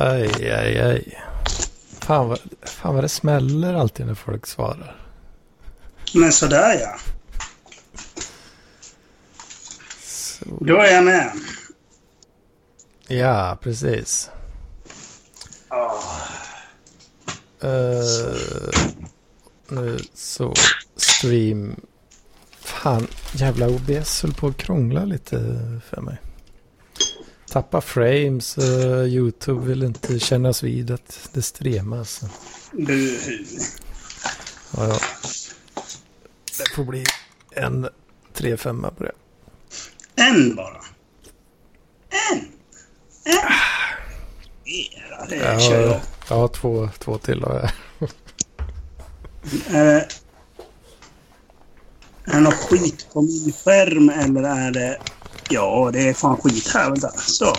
Aj, aj, aj. Fan vad, fan vad det smäller alltid när folk svarar. Men sådär ja. Så. Då är jag med. Ja, precis. Eh, nu så stream. Fan, jävla OBS höll på att krångla lite för mig. Tappa frames. eh, YouTube vill inte kännas vid att det streamas. Buhu. Ja, ja. Det får bli en 3-5 på det. En bara. En. En. Era, det Jag kör har, jag. jag har två, två till. jag. Är det, är det något skit på min skärm eller är det... Ja, det är fan skit här. Vänta. Så.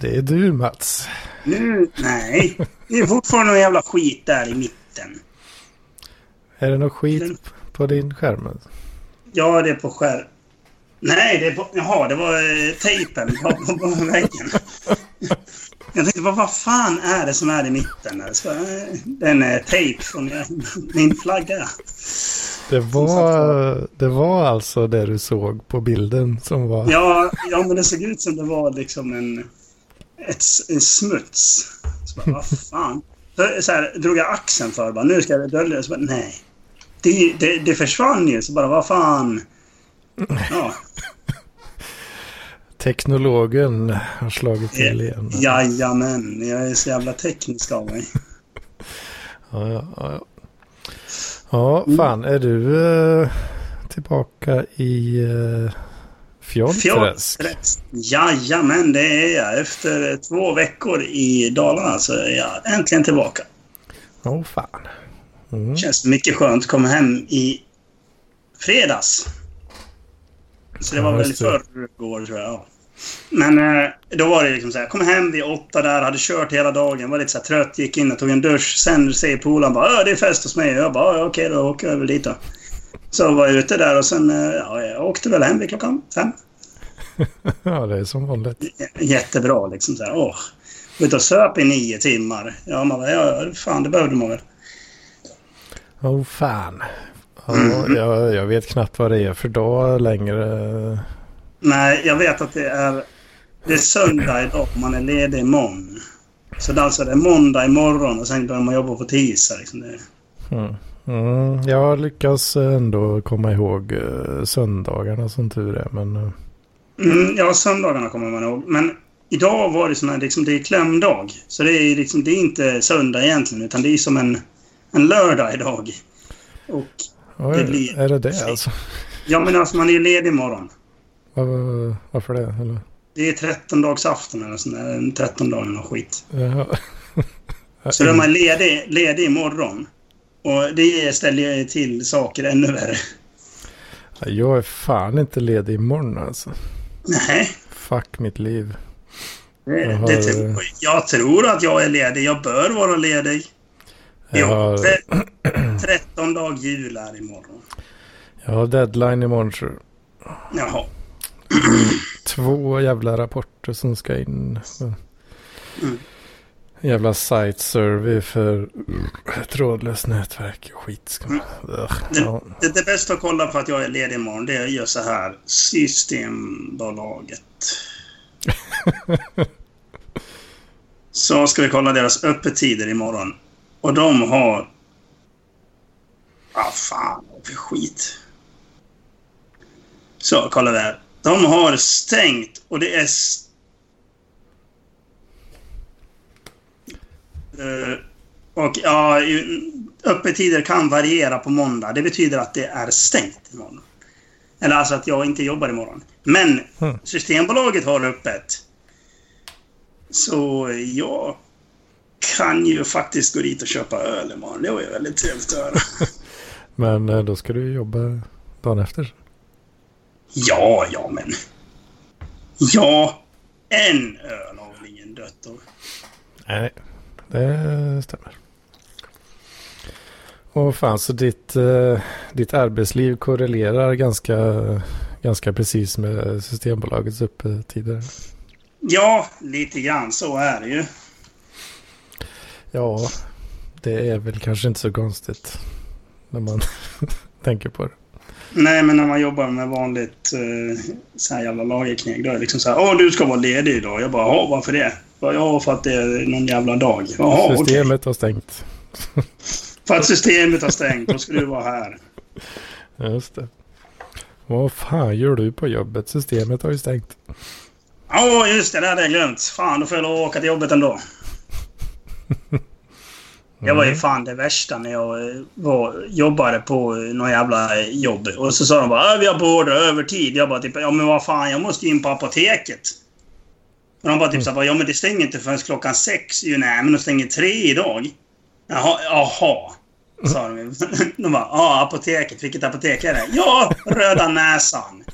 Det är du Mats. Nu... Nej. Det är fortfarande någon jävla skit där i mitten. Är det något skit på din skärm? Ja, det är på skärm. Nej, det är på... Jaha, det var eh, tejpen på, på, väggen. Jag tänkte, vad, vad fan är det som är i mitten? där? Så, eh, Den är tejp från eh, min flagga. Det var, det var alltså det du såg på bilden som var... Ja, ja, men det såg ut som det var liksom en, ett, en smuts. Så bara, vad fan? Så, så här, drog jag axeln för bara, nu ska jag dölja det. Så bara, nej. Det, det, det försvann ju. Så bara, vad fan? Ja, Teknologen har slagit till igen. jajamän. Jag är så jävla teknisk av mig. Ja, ja, ja. Ja. Ja, fan. Är du eh, tillbaka i Fjollträsk? Fjordträsk. Jajamän, det är jag. Efter två veckor i Dalarna så är jag äntligen tillbaka. Åh, oh, fan. Mm. Känns mycket skönt komma hem i fredags. Så det var Ja, väl i förrgår tror jag. Men eh, då var det liksom så här. Kom hem vid åtta där, hade kört hela dagen. Var lite så här trött, gick in och tog en dusch. Sen säger polaren bara "Ja, det är fest hos mig. Jag bara "Ja, okej då åker jag väl dit då. Så var jag ute där och sen eh, ja, jag åkte väl hem vid klockan fem. ja, det är som vanligt. Jättebra liksom så här. Åh. Ute och söp i nio timmar. Ja, man bara, ja, fan det behövde man väl. Åh, oh, fan. Ja, Mm. jag, jag vet knappt vad det är för dag längre. Nej, jag vet att det är... Det är söndag idag och man är ledig imorgon. Så det är alltså det måndag imorgon och sen börjar man jobba på tisdag. Liksom. Det, Mm. Mm, jag lyckas ändå komma ihåg uh, söndagarna som tur är. Men eh, mm, ja, söndagarna kommer man ihåg. Men idag var det sån här, liksom, det är klämdag. Så det är, liksom, det är inte söndag egentligen, utan det är som en, en lördag idag. Och oj, Det blir- är det det alltså? ja, men alltså man är ju ledig imorgon. Var, varför det? Eller? Det är 13-dagsafton eller sån där. en 13 dagar eller skit. Jaha. Så då är man ledig, ledig imorgon. Och det ställer ju till saker ännu värre. Jag är fan inte ledig imorgon alltså. Nej, Fuck mitt liv. det, Jag har- det tror, jag tror att jag är ledig. Jag bör vara ledig. Jag Jo, har, tre- 13 dag jul är imorgon. jag har deadline imorgon tror jag. Jaha. Två jävla rapporter som ska in. Mm. Jävla site survey för trådlöst nätverk skit. Ska man. Ugh, ja. Det, det bästa att kolla på att jag är ledig imorgon, det är att göra så här. Systembolaget. Så ska vi kolla deras öppettider imorgon. Och de har... Ah, fan vad för skit. Så, kolla där. De har stängt och det är... Eh, och ja, öppettider kan variera på måndag. Det betyder att det är stängt imorgon. Eller alltså att jag inte jobbar imorgon. Men Mm. Systembolaget har öppet. Så jag kan ju faktiskt gå dit och köpa öl imorgon. Det var ju väldigt trevligt att höra. Men eh, då ska du jobba dagen efter. Ja, ja, men... Ja, en öl har väl ingen dött av. Nej, det stämmer. Och fan, så ditt, eh, ditt arbetsliv korrelerar ganska, ganska precis med Systembolagets öppettider. Ja, lite grann så är det ju. Ja, det är väl kanske inte så konstigt när man tänker på det. Nej, men när man jobbar med vanligt eh, så här jävla lagerkneg, då är det liksom så här. Åh, du ska vara ledig idag. Jag bara, jaha, varför det? Ja, för att det är någon jävla dag. Jaha. Systemet har stängt. För att systemet har stängt, då ska du vara här. Just det. Vad fan gör du på jobbet? Systemet har ju stängt. Ja, just det. Det hade jag glömt. Fan, då får jag lov att åka till jobbet ändå. Jag var ju fan det värsta när jag eh, var, jobbade på någon jävla jobb. Och så sa de bara "Äh, vi har beordrat övertid. Jag bara typ, ja men vad fan, jag måste ju in på apoteket. Och de bara typ såhär, ja men det stänger inte förrän klockan sex. Jo, nej, men de stänger tre idag. Jaha, jaha. Sa de. De bara, ja apoteket, vilket apotek är det? Ja, Röda Näsan.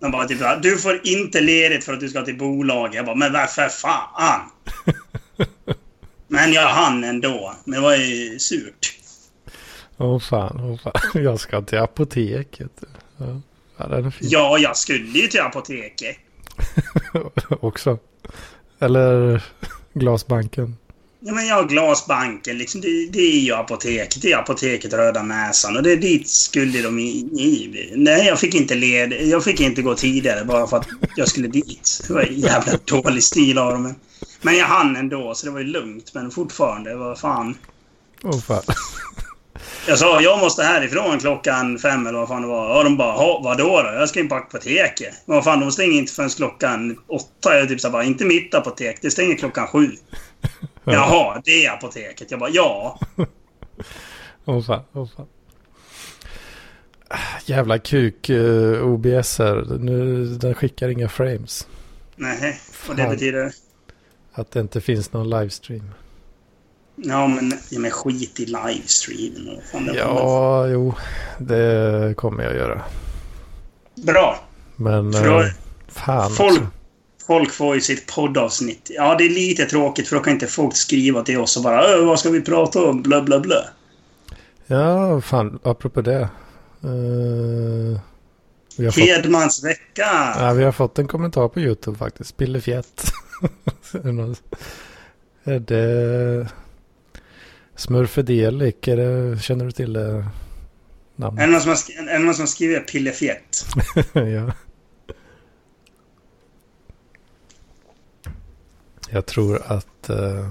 De bara typ du får inte ledigt för att du ska till bolag. Jag bara, men varför fan? Men jag hann ändå. Men det var ju surt. Åh fan, åh fan. Jag ska till apoteket. Ja, ja. Ja, jag skulle ju till apoteket. Också. Eller glasbanken. Ja, men jag Glasbanken. Liksom, det, det är ju apoteket. Det är apoteket Röda Näsan. Och det är dit skulle de i. Nej, jag fick inte led. Jag fick inte gå tidigare bara för att jag skulle dit. Det var jävla dålig stil av dem. Men jag hann ändå, så det var ju lugnt. Men fortfarande, vad fan. Åh fan. Jag sa jag måste härifrån klockan fem eller vad fan det var. Och de bara, "Ha, vadå då? Jag ska in på apoteket. Men vad fan, de stänger inte förrän klockan åtta. Jag typ så bara, inte mitt apotek. Det stänger klockan sju. Jaha, det är apoteket. Jag bara, ja. Åh fan, åh fan. Jävla kuk uh, OBS här. Nu, den skickar inga frames. Nej, och det betyder... Att det inte finns någon livestream. Ja, men, ja, men skit i var Ja, jo. Det kommer jag göra. Bra. Men För då- eh, fan Folk, också. folk får ju sitt poddavsnitt. Ja, det är lite tråkigt för då kan inte folk skriva till oss och bara "Ö, vad ska vi prata om? Blö, blö, blö. Ja, fan. Apropå det. Vi, har fått, Hedmans vecka. ja, vi har fått en kommentar på YouTube faktiskt. Pillefjätt. Är det det Smurfedelic? Är det, känner du till det Är det namnet? någon som har, det någon som har skrivit pillefjätt? ja. Jag tror att, eh,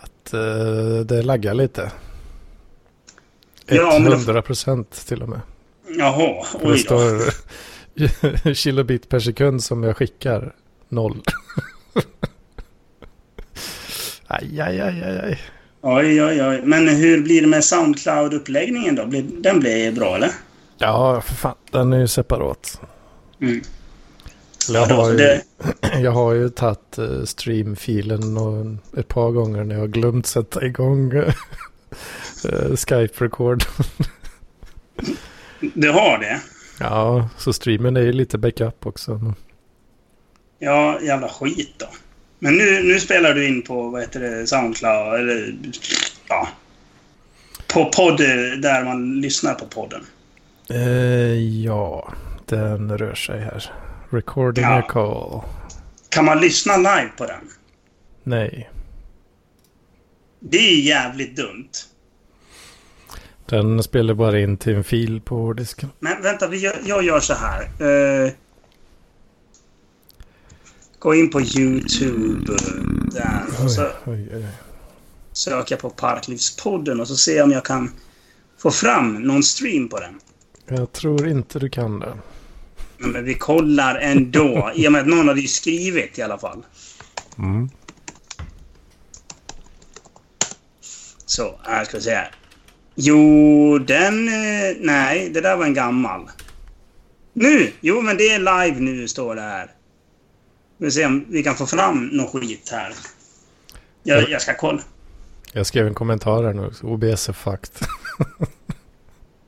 att eh, det laggar lite. Ja, men då- 100 procent till och med. Jaha, det oj då. står kilobit per sekund som jag skickar. Noll. aj, aj, aj, aj, aj. Oj, oj, oj. Men hur blir det med Soundcloud-uppläggningen då? Den blir bra, eller? Ja, för fan. Den är ju separat. Mm. Jag har ju, det, jag har ju tagit uh, streamfilen och ett par gånger när jag har glömt sätta igång uh, Skype-record. du har det? Ja, så streamen är ju lite backup också. Ja, jävla skit då. Men nu, nu spelar du in på, vad heter det, Soundcloud, eller... Ja. På podd, där man lyssnar på podden. Eh, ja, den rör sig här. Recording Ja. a call. Kan man lyssna live på den? Nej, Det är jävligt dumt. den spelar bara in till en fil på hårddisken. Men vänta, jag gör så här. Eh, gå in på YouTube. eh, Där. Och så Oj, oj, jag på Parklivspodden och så jag om jag kan få fram någon stream på den. Jag tror inte du kan det. Men vi kollar ändå. I och med att någon hade ju skrivit i alla fall. Mm. Så, här ska vi se här. Jo, den... eh, Nej, det där var en gammal. Nu! Jo, men det är live nu, står det här. Vi se om vi kan få fram någon skit här. Jag, jag ska kolla. Jag skrev en kommentar här nu också. OBS är fucked.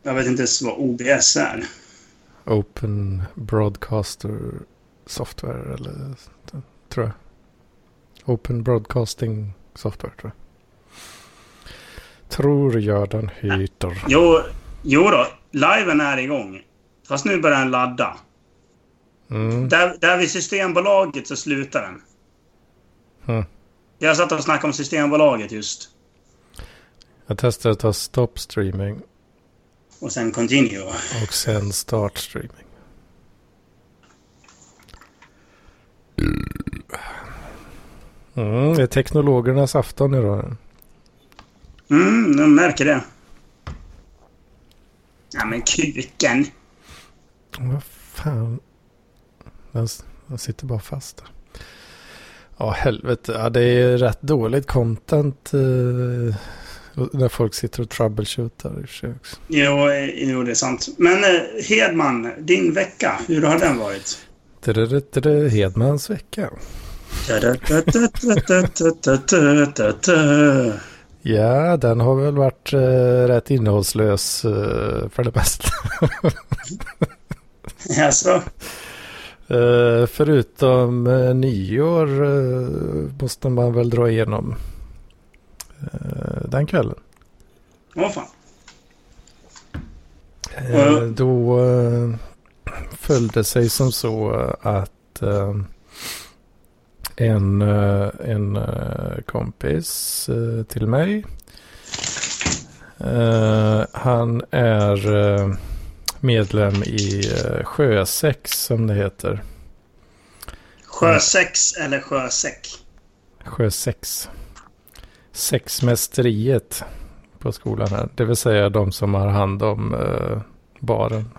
Jag vet inte ens vad OBS är. Open Broadcaster Software eller tror jag. Open Broadcasting Software tror jag. Tror jag den heter. Jo, jo då, liven är igång. Fast nu börjar den ladda. Mm. Där, där vid Systembolaget så slutar den. Mm. Jag satt och snackade om Systembolaget just. Jag testade att ta stop streaming Och sen continue. och sen start streaming. Mm, det är teknologernas afton idag. Mm, jag märker det. Ja men kuken. Vad fan. Den, den sitter bara fast där. Ja, helvete. Ja, det är rätt dåligt content. Eh, när folk sitter och troubleshootar i och för sig också. Jo, eh, jo, det är sant. Men eh, Hedman, din vecka, hur har den varit? Hedmans vecka. Ja, den har väl varit eh, rätt innehållslös eh, för det mesta. Alltså, Eh, förutom eh, nyår eh, måste man väl dra igenom eh, den kvällen. vad fan. Eh, då föll det sig som så att en, en kompis till mig han är medlem i eh, Sjösex som det heter. Sjösex eller sjösäck? Sjösex. Sexmästeriet på skolan här. Det vill säga de som har hand om eh, baren.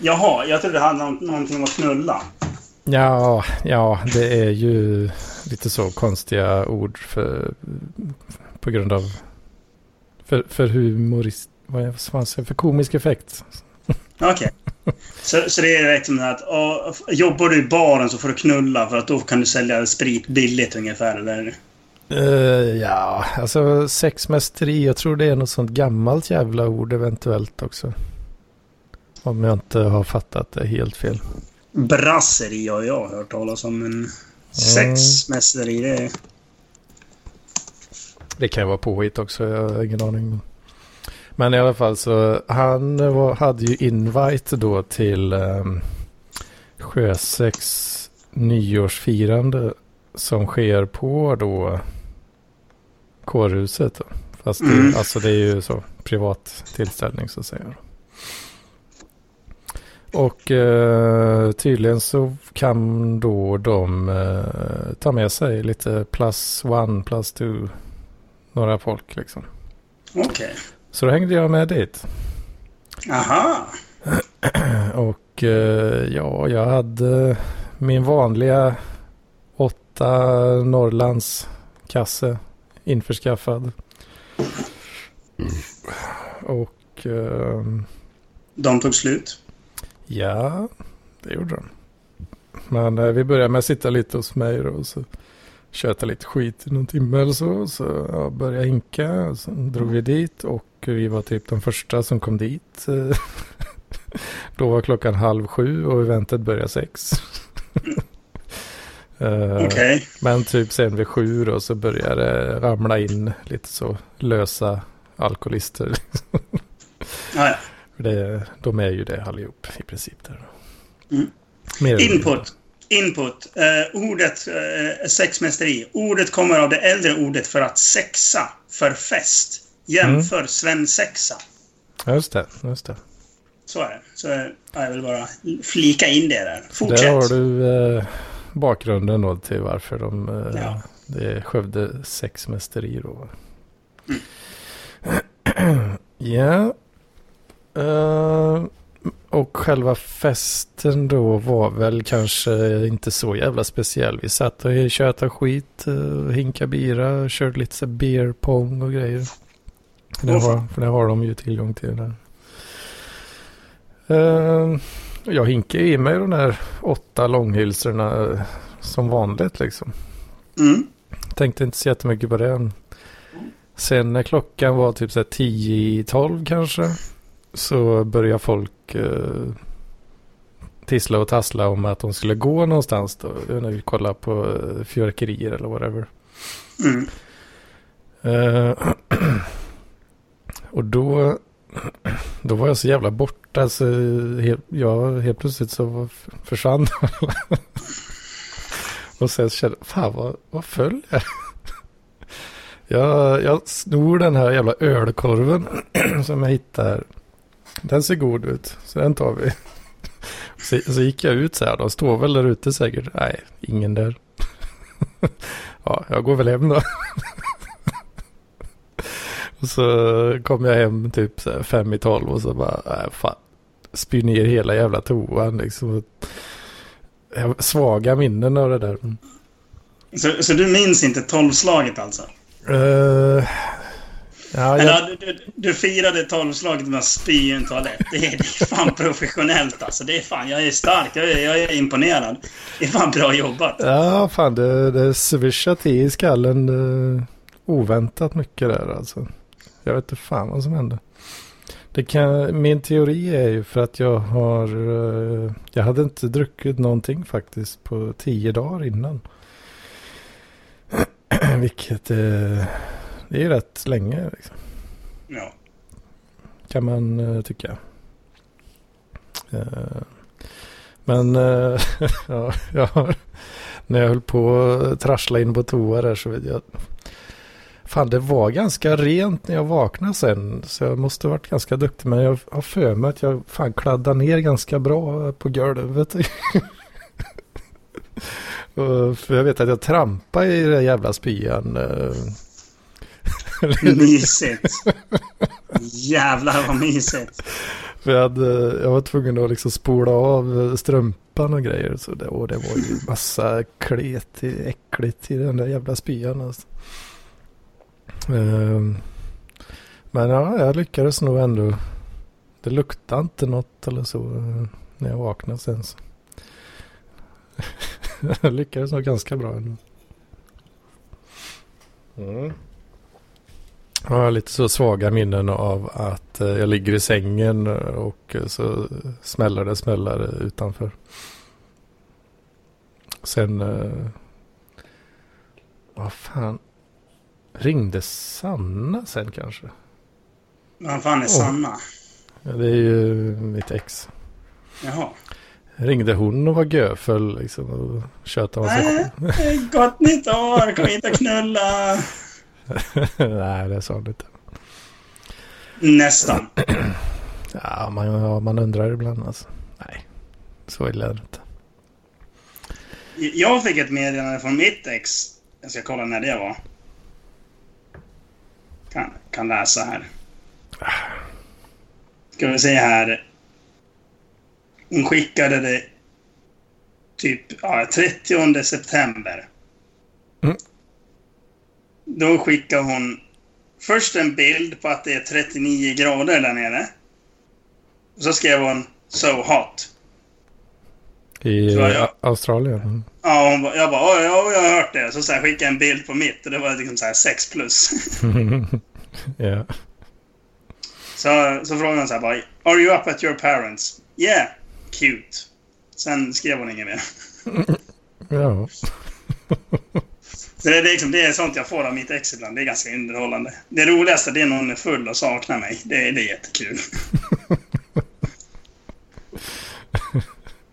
Jaha, jag trodde det handlade om någonting om att knulla. Ja, ja, det är ju lite så konstiga ord för, på grund av för, för humorist, vad är- vad fan säger jag, för komisk effekt. Okej. Så, så det är liksom att ja, jobbar du i baren så får du knulla för att då kan du sälja sprit billigt ungefär, eller? Eh, ja, alltså sexmästeri, jag tror det är något sånt gammalt jävla ord eventuellt också. Om jag inte har fattat det helt fel. Brasseri har jag hört talas om, men sexmästeri, det är... Det kan ju vara påhitt också, jag har ingen aning. Men i alla fall så, han var, hade ju invite då till um, Sjösex nyårsfirande som sker på då kårhuset. Då. Fast det, Mm. alltså det är ju så privat tillställning så att säga. Och eh, tydligen så kan då de eh, ta med sig lite plus one, plus two, några folk liksom. Okej. Så då hängde jag med dit. Aha. Och eh, ja, jag hade min vanliga åtta Norrlands kasse införskaffad. Och ehm, De tog slut. Ja, det gjorde de. Men eh, vi började med att sitta lite hos mig då, och så köta lite skit i någon timme eller så. Så ja, började hinka, och sen drog vi dit och vi var typ de första som kom dit. då var klockan halv sju och eventet började sex. Eh, Okej. Men typ sen vid sju då så började det ramla in lite så lösa alkoholister. Ja. Det, de är ju det allihop i princip. Där. Mm. Input. Input. Eh, ordet eh, sexmästeri. Ordet kommer av det äldre ordet för att sexa, för fest. Jämför svensexa. Ja, Just det, just det. Så är det. Så eh, jag vill bara flika in det där. Fortsätt. Där har du eh, bakgrunden då till varför de... Eh, Ja. Det är Skövde sexmästeri då. ja. Eh, och själva festen då var väl kanske inte så jävla speciell. Vi satt och tjötade skit, uh, hinka bira, körde lite så beer pong och grejer. För det, har, för det har de ju tillgång till där. Eh, jag hinkade i mig de där åtta långhylsorna eh, som vanligt liksom. Mm. Tänkte inte så jättemycket på det. Sen när klockan var typ så här 10 i 12 kanske. Så började folk eh, tissla och tassla om att de skulle gå någonstans då. Jag inte, kolla på eh, fyrverkerier eller whatever. Mm. Och då då var jag så jävla borta så helt, jag, helt plötsligt så försvann Och sen kände jag, fan vad, vad föll jag? jag? Jag snor den här jävla ölkorven som jag hittar. Den ser god ut, så den tar vi. Så, så gick jag ut så här, de står väl där ute säkert. Nej, ingen där. ja, jag går väl hem då och så kom jag hem typ så fem i tolv och så bara, nej fan. Spyr ner hela jävla toan liksom. Svaga minnen av det där. Så, så du minns inte tolvslaget alltså? Uh, Ja, jag... du, du, du firade tolvslaget med att spy i en toalett. Det är, det är fan professionellt alltså. Det är fan, jag är stark. Jag är, jag är imponerad. Det är fan bra jobbat. Ja, fan det, det swishar till i skallen. Uh, oväntat mycket där alltså. Jag vet inte fan vad som hände. Det kan, min teori är ju för att jag har... Uh, jag hade inte druckit någonting faktiskt på tio dagar innan. Vilket... Uh, det är rätt länge. Liksom. Ja. Kan man uh, tycka. Men ja, ja, när jag höll på att trassla in på toa där så vet jag. Fan det var ganska rent när jag vaknade sen. Så jag måste ha varit ganska duktig. Men jag har för mig att jag fan kladdade ner ganska bra på golvet. för jag vet att jag trampade i den jävla spyan. mysigt. Jävlar vad mysigt. För jag, hade, jag var tvungen att liksom spola av strumpan och grejer. Så det, och det var ju massa klet, äckligt i den där jävla spyan. Alltså. Um, men ja, jag lyckades nog ändå. Det luktade inte något eller så när jag vaknade sen. Så. jag lyckades nog ganska bra ändå. Mm. Jag har lite så svaga minnen av att eh, jag ligger i sängen och så smäller det smäller utanför. Sen... Eh, vad fan. Ringde Sanna sen kanske? Vad fan är Sanna? Ja, det är ju mitt ex. Jaha. Ringde hon och var göfull liksom och tjötade sig Nej, gott nytt år, kom hit och knulla. Nej, det sa han inte. Nästan. ja, man, ja, man undrar ibland alltså. Nej, så illa är det inte. Jag fick ett meddelande från mitt ex. Jag ska kolla när det var. Kan, kan läsa här. Ska vi se här. Hon skickade det typ ja, 30 september. Mm. Då skickar hon först en bild på att det är 39 grader där nere. Och så skrev hon So hot. I jag, Australien? Ja, hon, jag bara ja, jag har hört det. Så, så här, skickade jag en bild på mitt och det var liksom så här 6 plus. yeah. Så, så frågade hon så här bara Are you up at your parents? Yeah, cute. Sen skrev hon inget mer. ja. Så det, är liksom, det är sånt jag får av mitt ex ibland. Det är ganska underhållande. Det roligaste det är när hon är full och saknar mig. Det, det är jättekul.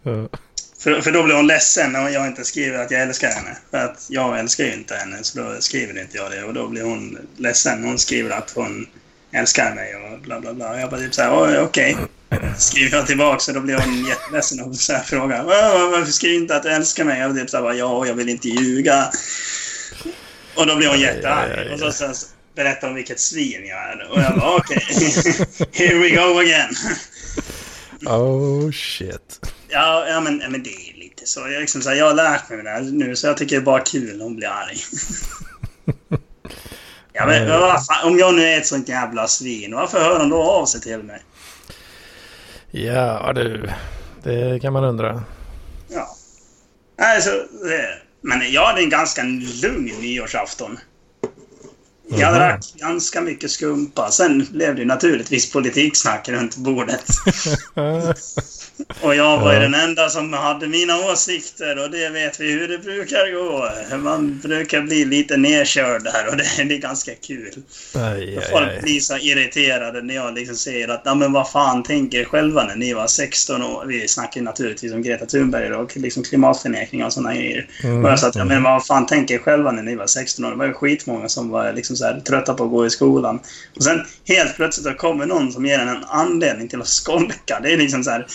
för, för då blir hon ledsen när jag inte skriver att jag älskar henne. För att jag älskar ju inte henne, så då skriver inte jag det. Och då blir hon ledsen. Hon skriver att hon älskar mig och bla bla bla. Jag bara typ såhär, okej. Okay. Skriver jag tillbaka så då blir hon jätteledsen och så här frågar varför skriver du inte att du älskar mig? Jag blir typ såhär, ja, jag vill inte ljuga. Och då blir hon jättearg. Och så, så, så berättar hon vilket svin jag är. Och jag bara okej. Okay. Here we go again. Oh shit. Ja, ja men, men det är lite så. Jag, liksom, så här, jag har lärt mig det här nu så jag tycker det är bara kul hon blir arg. ja, men, fan, om jag nu är ett sånt jävla svin, varför hör hon då av sig till mig? Ja du, det kan man undra. Ja. Alltså, men jag hade en ganska lugn nyårsafton. Jag drack ganska mycket skumpa. Sen blev det naturligtvis politiksnack runt bordet. och jag var ju den enda som hade mina åsikter och det vet vi hur det brukar gå. Man brukar bli lite nedkörd där och det, det är ganska kul. Aj, aj, Folk blir så irriterade när jag liksom säger att ja men vad fan tänker er själva när ni var 16 år? Vi snackar naturligtvis om Greta Thunberg och liksom klimatförnekning och sådana grejer. Mm, Och jag sa att ja, men vad fan tänker er själva när ni var 16 år? Det var ju skitmånga som var liksom så här, trötta på att gå i skolan. Och sen helt plötsligt så kommer någon som ger en en anledning till att skolka. Det är liksom så här...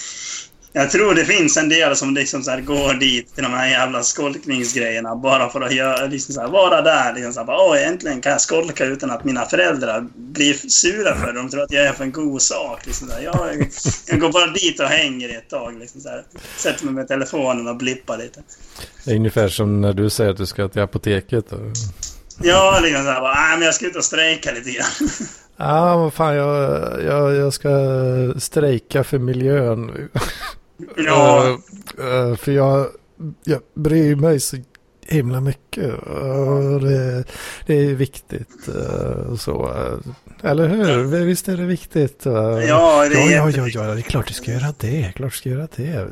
Jag tror det finns en del som liksom så här går dit till de här jävla skolkningsgrejerna bara för att göra, liksom så här, vara där. Liksom så här, bara, Åh, äntligen kan jag skolka utan att mina föräldrar blir sura för det. De tror att jag är för en god sak. Liksom så här, jag, jag går bara dit och hänger i ett tag. Liksom så här, sätter mig med telefonen och blippar lite. Det är ungefär som när du säger att du ska till apoteket. Och... Ja, liksom så här, bara, "Nej, men jag ska ut och strejka lite grann. Ja, vad fan, jag, jag, jag ska strejka för miljön. Ja, Eh, för jag, jag bryr mig så himla mycket. Och det, det är viktigt. eh, så. Eller hur? Visst är det viktigt? ja, det är Ja, ja, ja, ja, det är klart du ska göra det. Klart du ska göra det.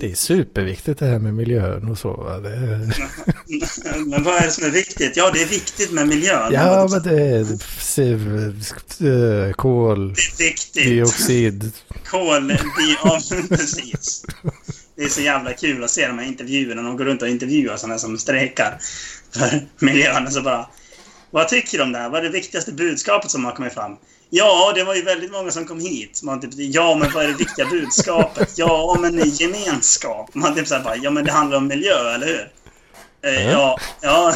Det är superviktigt det här med miljön och så. Det, Men vad är det som är viktigt? Ja, det är viktigt med miljön. ja, men det är eh, kol, Det är viktigt. dioxid. Kol, ja, precis. Det är så jävla kul att se de här intervjuerna. De går runt och intervjuar sådana som strejkar för miljön. Och så bara, vad tycker du om det här? Vad är det viktigaste budskapet som har kommit fram? Ja, det var ju väldigt många som kom hit. Man typ, ja, men vad är det viktiga budskapet? Ja, men gemenskap. Man typ så här bara, ja, men det handlar om miljö, eller hur? Eh, ja, ja.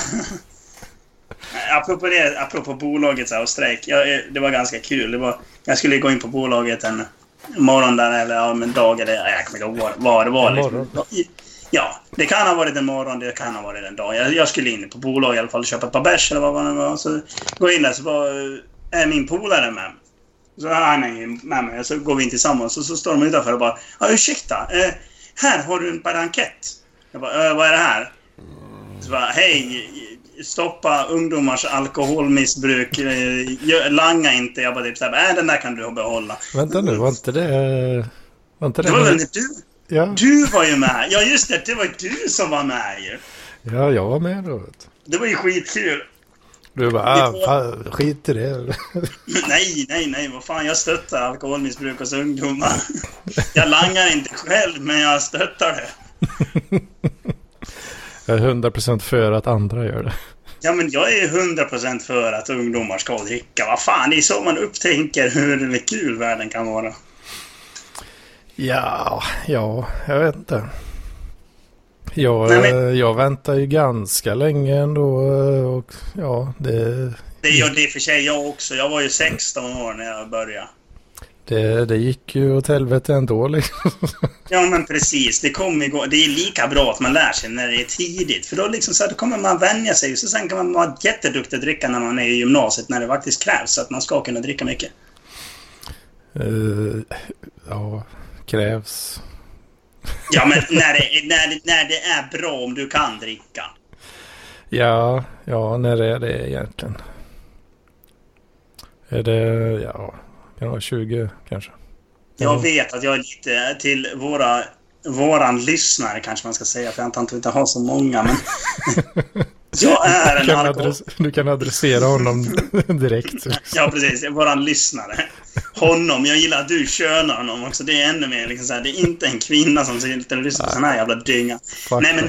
Apropå det, apropå bolaget så här, och strejk. Ja, eh, det var ganska kul. Det var, jag skulle gå in på bolaget en morgon där, eller ja, en dag, eller ja, jag kommer inte ihåg vad- det var. Liksom. Ja, det kan ha varit en morgon, det kan ha varit en dag. Jag, jag skulle in på bolaget i alla fall och köpa ett par bärs eller vad det var. Så går jag in där så var, är min polare med. Så han är med mig. Så går vi in tillsammans och så står de utanför och bara ja, ursäkta, eh, här har du en blankett. Jag bara, eh, vad är det här? Så bara, hej, stoppa ungdomars alkoholmissbruk. Eh, langa inte. Jag bara typ såhär, äh, den där kan du behålla. Vänta nu, var inte det... Var inte det... Det var väl du? Ja, Du var ju med. Ja, just det. Det var du som var med ju. ja, jag var med då. Det var ju skitkul. Du bara, ah, fan, skit i det. Nej, nej, nej. Vad fan, jag stöttar alkoholmissbruk hos ungdomar. Jag langar inte själv, men jag stöttar det. Jag är 100% för att andra gör det. Ja, men jag är ju 100% för att ungdomar ska dricka. Vad fan, det är så man upptänker hur kul världen kan vara. Ja, ja, jag vet inte. Jag, Nej, men- eh, jag väntar ju ganska länge ändå eh, och ja, det, Det gör det för sig jag också. Jag var ju 16 år när jag började. Det, det gick ju åt helvete ändå liksom. Ja, men precis. Det kommer gå. Det är lika bra att man lär sig när det är tidigt. För då, liksom så här, då kommer man vänja sig. Så sen kan man vara jätteduktig att dricka när man är i gymnasiet, när det faktiskt krävs. Så att man ska kunna dricka mycket. Eh, ja, krävs. Ja, men när det, när, det- när det är bra om du kan dricka. Ja, ja, när är det egentligen? Är det, ja, vara 20 kanske? Jag vet att jag är lite till våra våran lyssnare kanske man ska säga, för jag antar att vi inte har så många, men... jag är Du en kan, alkohol... adress, du kan adressera honom direkt. Ja, precis. Våran lyssnare. Honom. Jag gillar att du könar honom också. Det är ännu mer liksom så här, Det är inte en kvinna som sitter och lyssnar på sån här jävla dynga. Fuck Nej, men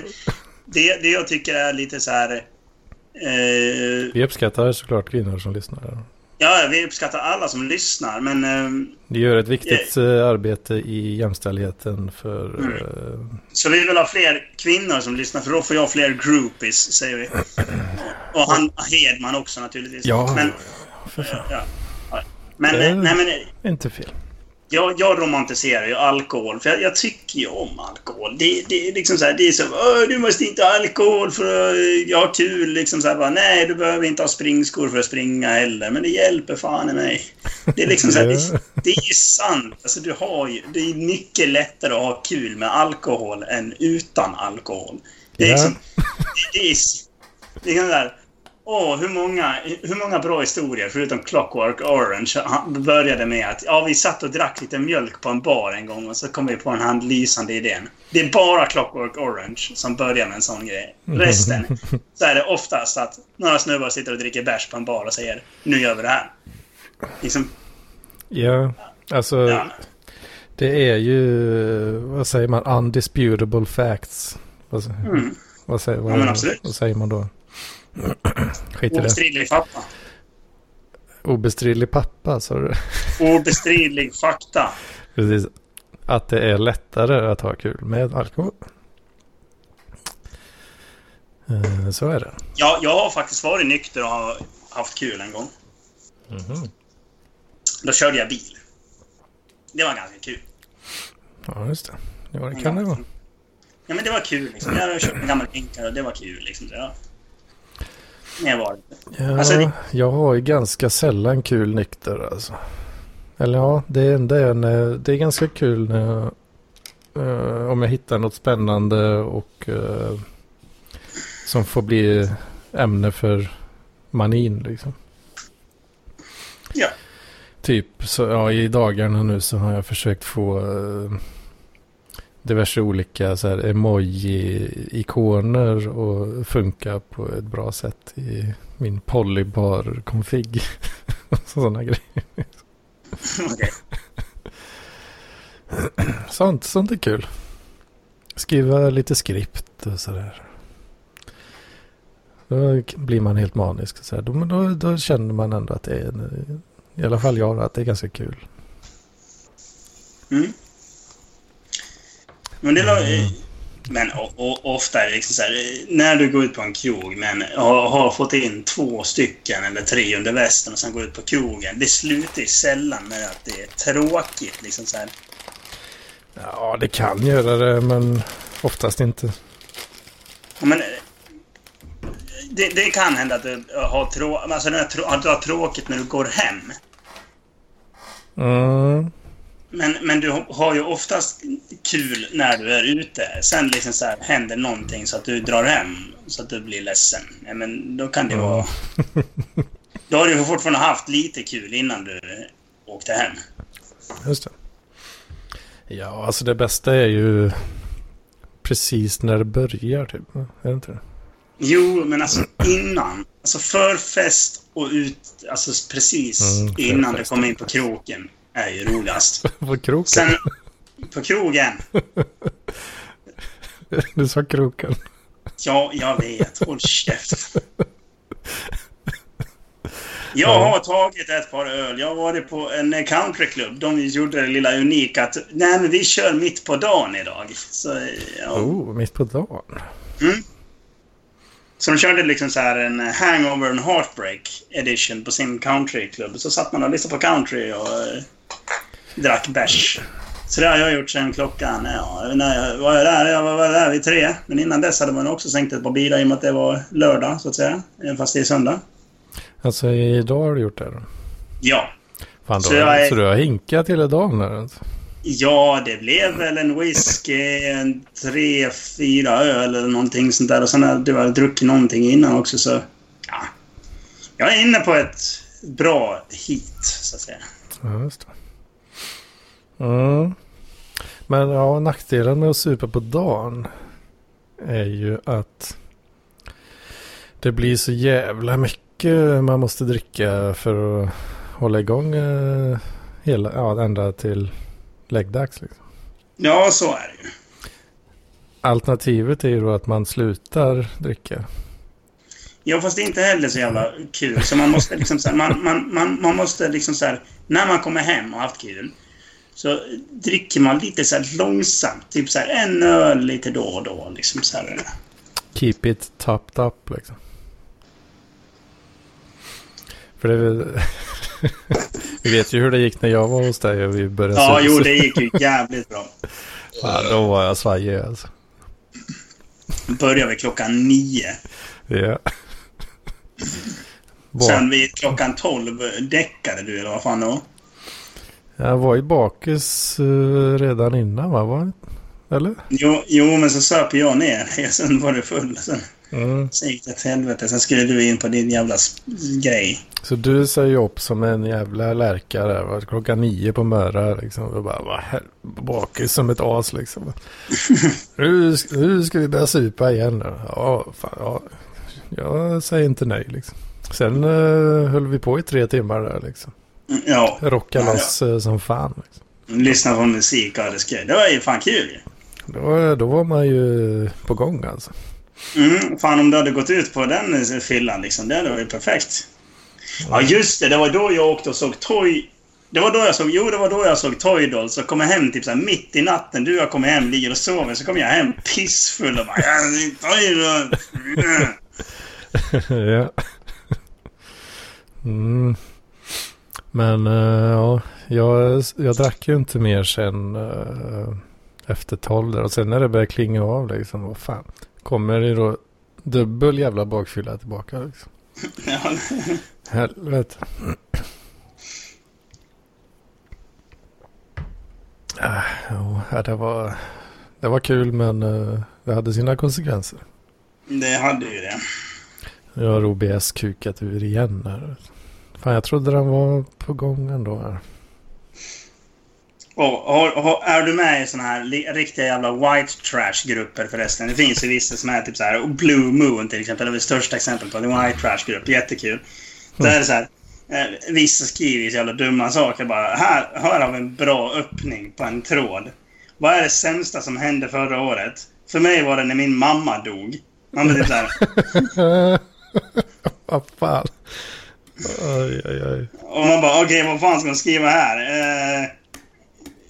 det, det jag tycker är lite så här... Eh, Vi uppskattar såklart kvinnor som lyssnar. Ja, vi uppskattar alla som lyssnar, men... Eh, De gör ett viktigt eh, arbete i jämställdheten för... Mm. eh, så vi vill ha fler kvinnor som lyssnar, för då får jag fler groupies, säger vi. Och han Hedman också naturligtvis. Ja, men, fan. ja, ja. men, Det- nej, men Inte fel. Jag, jag romantiserar ju alkohol, för jag, jag tycker ju om alkohol. Det, det är liksom så här, det är så du måste inte ha alkohol för att jag har kul. Liksom så här, bara, Nej, du behöver inte ha springskor för att springa heller, men det hjälper fan i mig. Det är liksom så här, det, det är ju sant. Alltså, du har ju, det är mycket lättare att ha kul med alkohol än utan alkohol. Det är liksom... Det, det är, det är så här, Åh, hur många, hur många bra historier, förutom Clockwork Orange, började med att ja, vi satt och drack lite mjölk på en bar en gång och så kom vi på den här lysande idén. Det är bara Clockwork Orange som börjar med en sån grej. Resten så är det oftast att några snubbar sitter och dricker bärs på en bar och säger nu gör vi det här. Liksom, Ja, alltså ja. det är ju, vad säger man, undisputable facts. Vad, Mm. vad, säger, vad, Ja, vad säger man då? Skit i. Obestridlig fakta. Obestridlig pappa, sa du. Obestridlig fakta. Precis. Att det är lättare att ha kul med alkohol. Eh, Så är det. Ja, jag har faktiskt varit nykter och har haft kul en gång. Mhm. Då körde jag bil. Det var ganska kul. Ja, just det. Ja, det kan det vara. Ja, men det var kul. Liksom. Jag köpte en gammal hinkar och det var kul. Liksom. Ja. Var. Ja, Alltså, det- jag har ju ganska sällan kul nykter alltså. Eller ja, det är, det är, när, det är ganska kul när jag, eh, om jag hittar något spännande och eh, som får bli ämne för manin liksom. Ja. Typ så, ja, i dagarna nu så har jag försökt få eh, diverse olika så här emoji-ikoner och funka på ett bra sätt i min polybar-config. Sådana grejer. Sånt, sånt är kul. Skriva lite skript och sådär. Då blir man helt manisk. Så här. Då, då, då känner man ändå att det är, i alla fall jag, att det är ganska kul. Mm. Men det lå- Men o- o- ofta är det liksom så här, eh, när du går ut på en krog men har, har fått in två stycken eller tre under västen och sen går ut på krogen. Det slutar ju sällan med att det är tråkigt. Liksom så här. Ja, det kan göra det, men oftast inte. Ja, Men, eh, det, det kan hända att du har, trå, alltså, att du har tråkigt när du går hem. Mm. Men, men du har ju oftast kul när du är ute. Sen liksom så här, händer någonting så att du drar hem så att du blir ledsen. Men då kan det vara... Då har du fortfarande haft lite kul innan du åkte hem. Just det. Ja, alltså det bästa är ju precis när det börjar typ. Är det inte det? Jo, men alltså innan. Alltså förfest och ut... Alltså precis Mm, innan du kommer in på kroken är ju roligast. På kroken. Sen på krogen. Du sa kroken. Ja, jag vet. Håll käften. Jag har tagit ett par öl. Jag har varit på en countryklubb. De gjorde det lilla unika att nej, men vi kör mitt på dagen idag. Så, ja. Oh, mitt på dagen. så de körde liksom så här en hangover and heartbreak edition på sin countryklubb. Så satt man och lyssnade på country och eh, drack bärs. Så det har jag gjort sedan klockan... Ja, när jag var där, jag var där vid tre. Men innan dess hade man också sänkt ett par bilar i och med att det var lördag, så att säga. Även fast det är söndag. Alltså idag har du gjort det då? Ja. Fan, då, Så jag är- Så du har hinkat hela dagen här alltså. Ja, det blev väl en whisky, en tre, fyra öl eller någonting sånt där. Och sen hade jag druckit någonting innan också, så... Ja. Jag är inne på ett bra hit, så att säga. Ja, just det. Mm. Men ja, nackdelen med att supa på dagen är ju att det blir så jävla mycket man måste dricka för att hålla igång eh, hela, ja, ända till läggdags. Liksom. Ja, så är det ju. Alternativet är ju då att man slutar dricka. Ja, fast det är inte heller så jävla kul. Så man måste liksom så här, man, man, man, man måste liksom så här, när man kommer hem och haft kul, så dricker man lite så här långsamt. Typ så här en öl lite då och då. Liksom så här. Keep it topped up liksom. För det är väl- Vi vet ju hur det gick när jag var hos dig och vi började Ja, jo, det gick ju jävligt bra. Ja, då var jag svajig alltså. Började vi klockan nio. Ja. Sen vid klockan tolv däckade du, eller vad fan det var. Jag var ju bakis eh, redan innan va? Var det? Eller? Jo, jo, men så söp jag ner. Sen var det full. Sen. Mm. Sen gick det åt helvete. Sen skulle du in på din jävla grej. Så du säger ju upp som en jävla lärka där. va? Klockan nio på Möra liksom. Och bara var bakis som ett as liksom. nu, nu ska vi börja supa igen. Då. Ja, fan, ja. Jag säger inte nej liksom. Sen uh, höll vi på i tre timmar där liksom. Mm, Ja. Rocka Ja, loss eh, som fan. Liksom. Lyssna på musik och hade skoj. Det var ju fan kul ju. Då, då var man ju på gång alltså. Mm, fan om du hade gått ut på den eh, fyllan liksom. Det hade varit perfekt. Ja just det, det var då jag åkte och såg Toy... Det var då jag såg... Jo, det var då jag såg Toy Dolls. Så kom jag hem typ så här mitt i natten. Du och jag kommer hem, ligger och sover. Så kommer jag hem pissfull och bara... "Ja, det Toy Dolls." Mm. ja. Mm. Men eh, ja, jag, jag drack ju inte mer sen eh, efter tolv där. Och sen när det började klinga av liksom, vad fan. Kommer det då dubbel jävla bakfylla tillbaka liksom. Ja, Helvete. Ah, ja, det var, det var kul men eh, det hade sina konsekvenser. det hade ju det. Nu har OBS kukat ur igen här. Fan, jag trodde den var på gång ändå här. Och, har, har, är du med i såna här riktiga jävla white trash-grupper förresten? Det finns ju vissa som är typ så här. och Blue Moon till exempel är väl största exempel på en white trash-grupp. Jättekul. Där är det så här. Eh, vissa skriver så jävla dumma saker bara. Här, här har vi en bra öppning på en tråd. Vad är det sämsta som hände förra året? För mig var det när min mamma dog. Man blir typ så här. Vad fan. Oj, oj, oj. Och man bara, okej, vad fan ska man skriva här? Eh,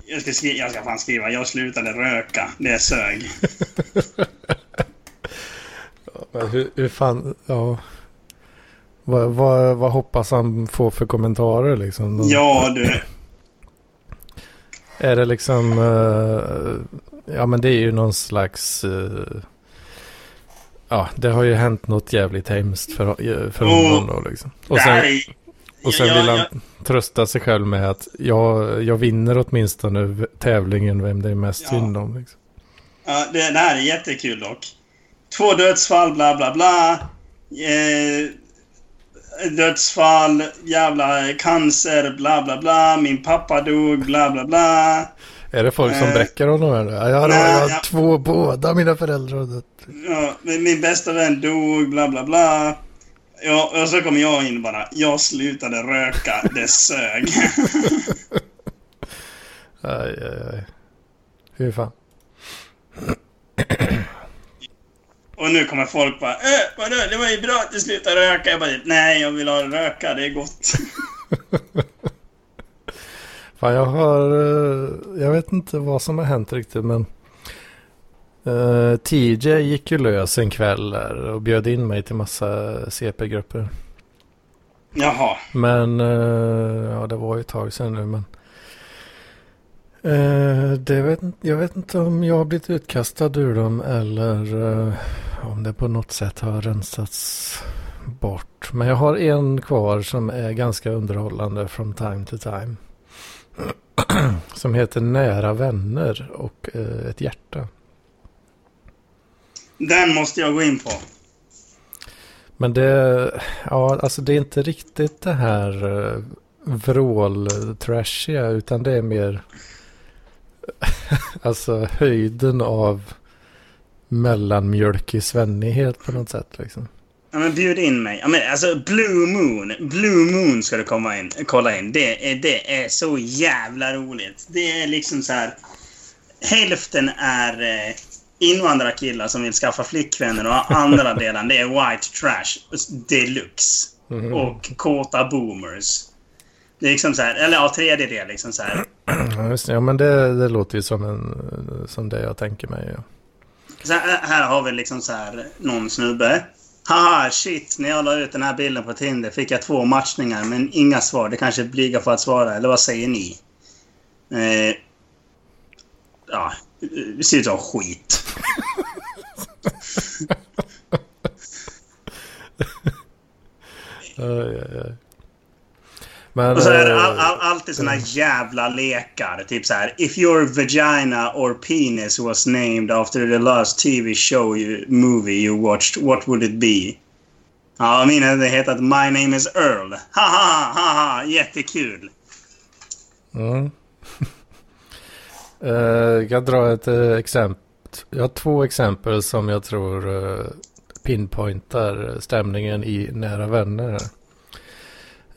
jag, ska skriva, jag ska fan skriva, jag slutade röka. Det sög. Men hur, hur fan, ja. Vad, vad, vad hoppas han få för kommentarer liksom? Ja, du. Är det liksom, eh, ja men det är ju någon slags, eh, ja det har ju hänt något jävligt hemskt för, för Oh. honom då liksom. Och sen, och sen vill han trösta sig själv med att jag, jag vinner åtminstone tävlingen vem det är mest Ja. synd om. Liksom. Ja, det, det här är jättekul dock. Två dödsfall, bla bla bla. Eh, dödsfall, jävla cancer, bla bla bla. Min pappa dog, bla bla bla. Är det folk som Eh, bräcker honom? Eller? Ja, jag har, nej, jag har ja. två, båda mina föräldrar har dött. Ja, min min bästa vän dog, bla bla bla. Ja, och så kommer jag in bara. Jag slutade röka, det sög. Aj, aj, aj. Hur fan? Och nu kommer folk bara äh, vadå, det var ju bra att du slutade röka. Jag bara nej, jag vill ha röka, det är gott. Fan, jag har... eh, Jag vet inte vad som har hänt riktigt, men... eh, TJ gick ju lös en kväll där och bjöd in mig till massa CP-grupper. Jaha. Men... eh, ja, det var ju ett tag sedan nu, men... eh, det vet, jag vet inte om jag har blivit utkastad ur dem eller eh, om det på något sätt har rensats bort. Men jag har en kvar som är ganska underhållande from time to time. Som heter Nära vänner och eh, ett hjärta. Den måste jag gå in på. Men det, ja, alltså det är inte riktigt det här uh, vrål-trashiga utan det är mer alltså höjden av mellanmjölkig svennighet på något sätt liksom. Ja, men bjud in mig. Ja, men alltså Blue Moon. Blue Moon ska du komma in, kolla in. Det är, det är så jävla roligt. Det är liksom så här. Hälften är eh, invandrarkillar som vill skaffa flickvänner och andra delen det är white trash deluxe. Mhm. Och kåta boomers. Det är liksom så här, eller ja, tredjedel liksom så här. Ja, just det. ja men det, det låter ju som, en, som det jag tänker mig. Ja. Här, här har vi liksom så här någon snubbe. Haha, shit. När jag la ut den här bilden på Tinder fick jag två matchningar men inga svar. Det kanske blir för att svara, eller vad säger ni? Eh, ja, det ser ut som skit. Aj, aj, aj. Men, Och så är det eh, all, all, alltid såna jävla lekar. Typ så här. If your vagina or penis was named after the last TV show you, movie you watched, what would it be? Ja, min hade hetat My name is Earl. Ha ha ha ha, jättekul. Mm. Eh, jag kan dra ett eh, exempel. Jag har två exempel som jag tror eh, pinpointar stämningen i Nära Vänner. här.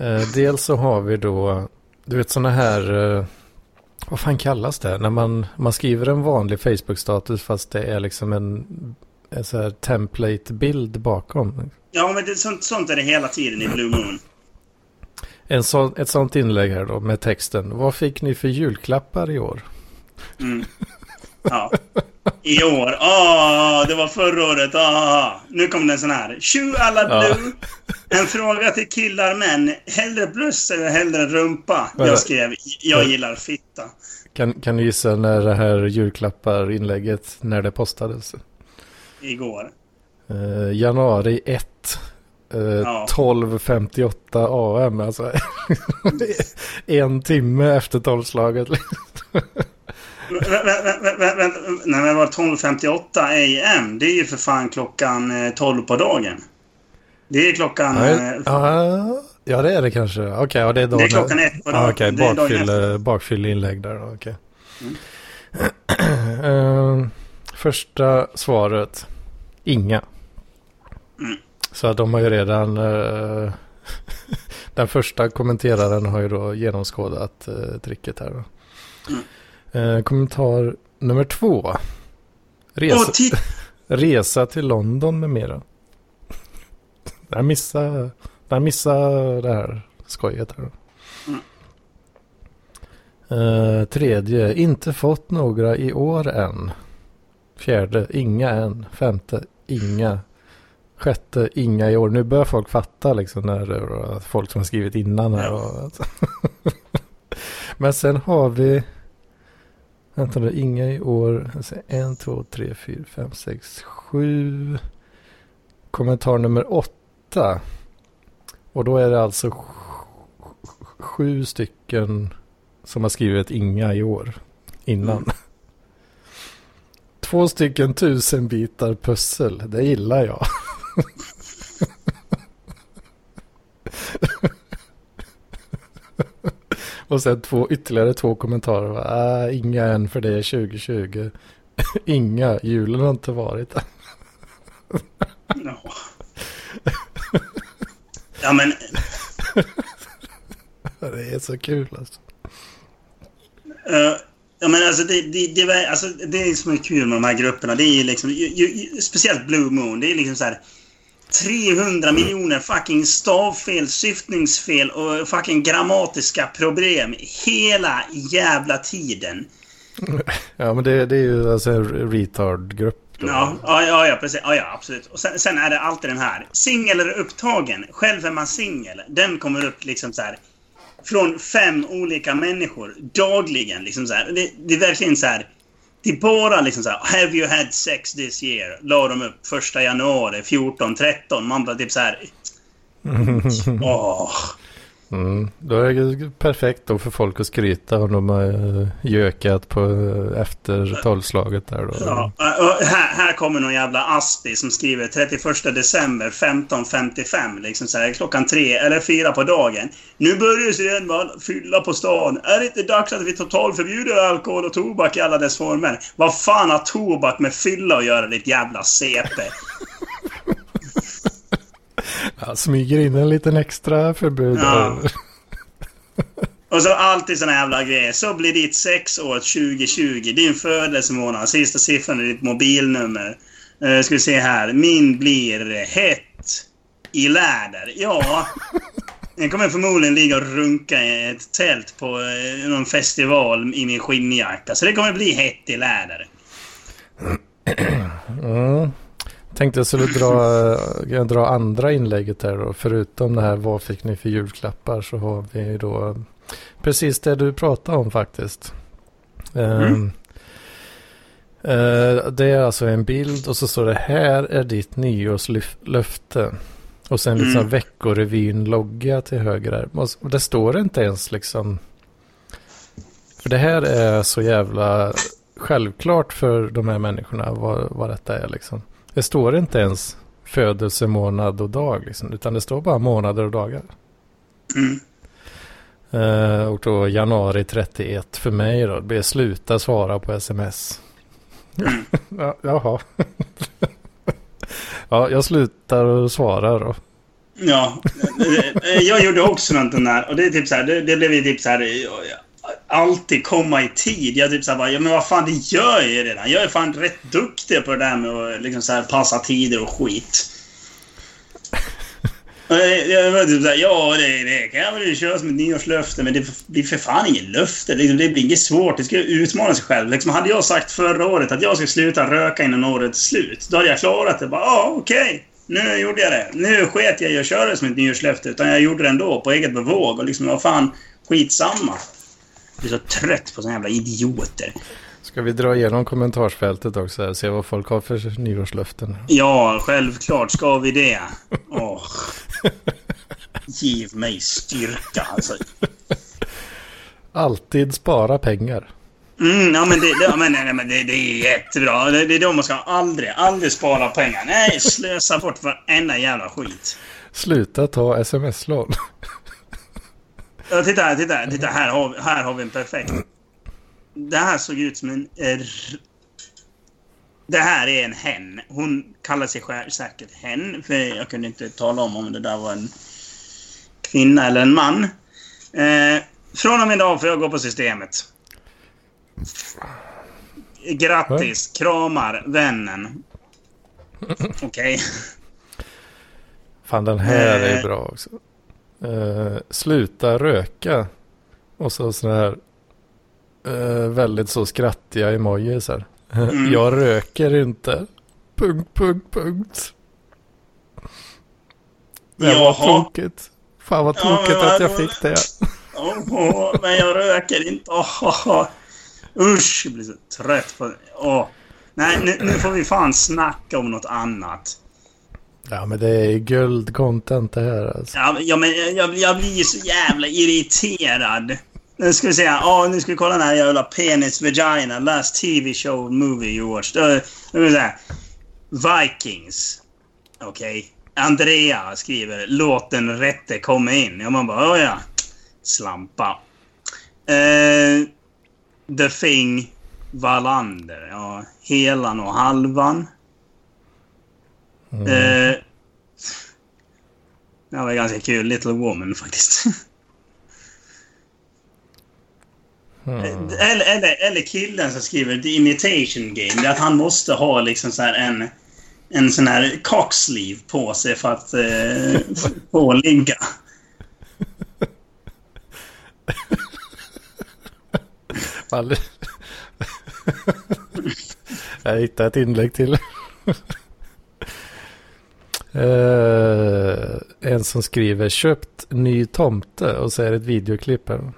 Eh, dels så har vi då, du vet sådana här, eh, vad fan kallas det? När man, man skriver en vanlig Facebook-status fast det är liksom en, en så här template-bild bakom. Ja, men det, sånt, sånt är det hela tiden i Blue Moon. En sån, ett sånt inlägg här då med texten. Vad fick ni för julklappar i år? Mm. Ja. I år. Ah, det var förra året. Ah, nu kommer det en sån här. Tju alla Ja. blue. En fråga till killar män. Hellre bröst eller hellre rumpa? Ja. Jag skrev. Jag gillar fitta. Kan, kan du gissa när det här julklappar-inlägget, när det postades? Igår. Eh, januari 1. Eh, Ja. 12.58 AM, alltså. en timme efter tolvslaget. Nej, men var 12.58 AM? Det är ju för fan klockan eh, 12 på dagen. Det är klockan... Eh, ja, ja, det är det kanske. Okej, ja, det är då. Det är klockan ett på dagen. Ja, Okej, är dagen bakfylle, bakfylleinlägg där. då, Okej. Mm. Eh, första svaret. Inga. Mm. Så att de har ju redan... eh, den första kommenteraren har ju då genomskådat uh, tricket här. Då. Mm. Eh, kommentar nummer två. Resa, titta! resa till London med mera. Där missade, där missade det här skojet. Här. då. Eh, tredje, inte fått några i år än. Fjärde, inga än. Femte, inga. Sjätte, inga i år. Nu börjar folk fatta liksom när det är folk som har skrivit innan här. Och, Men sen har vi, vänta nu, inga i år. Alltså, En, två, tre, fyra, fem, sex, sju. Kommentar nummer åtta. Och då är det alltså sj- sju stycken som har skrivit inga i år innan. Mm. Två stycken tusen bitar pussel, det gillar jag. Och sen två, ytterligare två kommentarer. Äh, inga än för det är 2020. inga, julen har inte varit. Ja. men... Det är så kul alltså. eh, ja, men alltså det, det, det, alltså det är som är kul med de här grupperna. Det är ju liksom... Ju, ju, speciellt Blue Moon. Det är liksom så här... 300 miljoner fucking stavfel, syftningsfel och fucking grammatiska problem hela jävla tiden. Ja men det, det är ju alltså en retard-grupp. ja, ja, ja precis. Ja, ja, absolut. Och sen, sen är det alltid den här. Singel eller upptagen? Själv är man singel. Den kommer upp liksom så här. Från fem olika människor dagligen. Liksom så här. Det, det är verkligen så här. Det är bara liksom så här. Have you had sex this year? La de upp första januari 14, 13. Man bara typ så här. Åh. Mm. Då är det perfekt då för folk att skryta om de har eh, gökat på eh, efter tolvslaget där då. Ja, här, här kommer någon jävla Aspi som skriver 31 december 15.55. Liksom så här, klockan tre eller fyra på dagen. Nu börjar Svedman fylla på stan. Är det inte dags att vi totalförbjuder alkohol och tobak i alla dess former? Vad fan har tobak med fylla att göra, ditt jävla CP? Ja, smyger in en liten extra förbud. Ja. Och så alltid såna jävla grejer. Så blir ditt sexår 2020. Din födelsemånad. Sista siffran är ditt mobilnummer. Uh, ska vi se här. Min blir hett i läder. Ja. Jag kommer förmodligen ligga och runka i ett tält på eh, någon festival i min skinnjacka. Så det kommer bli hett i läder. Mm. Tänkte jag skulle dra, eh, dra andra inlägget där då. Förutom det här vad fick ni för julklappar så har vi då precis det du pratade om faktiskt. Ehm, eh, det är alltså en bild och så står det här är ditt nyårslöfte. Och sen liksom Mm. Veckorevyn-logga till höger där. Och det står inte ens liksom... För det här är så jävla självklart för de här människorna vad, vad detta är liksom. Det står inte ens födelsemånad och dag liksom. Utan det står bara månader och dagar. Mm. Eh, och då januari 31 för mig då. Det blir sluta svara på sms. Mm. ja, jaha. ja, jag slutar svara då. Ja, jag gjorde också någonting där. Och det är typ så här, det, det blev ju typ så här... Alltid komma i tid. Jag typ så här bara, ja men vad fan, det gör jag ju redan. Jag är fan rätt duktig på det där med att liksom så passa tider och skit. Jag- var typ såhär, ja det, det kan jag väl köra som ett nyårslöfte, men det blir för fan inget löfte. Liksom, det blir inget svårt. Det ska utmana sig själv. Liksom, hade jag sagt förra året att jag ska sluta röka innan året är slut, då hade jag klarat det. Bara, ja okej. Nu gjorde jag det. Nu sket jag i att köra det som ett nyårslöfte, utan jag gjorde det ändå på eget bevåg. Och liksom, vad fan, skitsamma. Jag blir så trött på såna jävla idioter. Ska vi dra igenom kommentarsfältet också och se vad folk har för nyårslöften? Ja, självklart ska vi det. Åh. Giv mig styrka, alltså. Alltid spara pengar. Mm, ja, men det, det, ja, men, nej, men det, det är jättebra. Det, det är då man ska aldrig, aldrig spara pengar. Nej, slösa bort varenda jävla skit. Sluta ta sms-lån. Ja, titta här, titta här. Titta här har, vi- här har vi en perfekt. Det här såg ut som en... R... Det här är en hen. Hon kallar sig själv säkert hen. För jag kunde inte tala om om det där var en kvinna eller en man. Eh, från och med idag får jag gå på systemet. Grattis! Kramar, vännen. Okej. Fan den här är Eh. bra också. Eh, sluta röka. Och så sådana här eh, väldigt så skrattiga emojis här. Mm. Jag röker inte. Punkt, punkt, punkt. Det var tråkigt. Fan vad Ja, tråkigt men att jag fick det. Åh, men jag röker inte. Åh, usch, jag blir så trött på det. Åh. Nej, nu, nu får vi fan snacka om något annat. Ja men det är guld content det här alltså. Ja, men- ja, men jag, jag blir så jävla irriterad. Nu ska vi se. Ja, nu ska vi kolla den här jävla penis vagina. Last TV show movie you watched. Uh, nu se här. Vikings. Okej. Andrea skriver låt den rätte komma in. Ja, man bara, oh, ja. Slampa. Uh, The Thing. Wallander. Ja, helan och halvan. Mm. Eh, det var ganska kul. Little Woman faktiskt. Mm. eller, eller, eller killen som skriver The Imitation Game. Det är att han måste ha liksom så en, en sån här cocksleeve på sig för att eh, få ligga. Jag hittade ett inlägg till. Eh, en som skriver köpt ny tomte och så är det ett videoklipp här.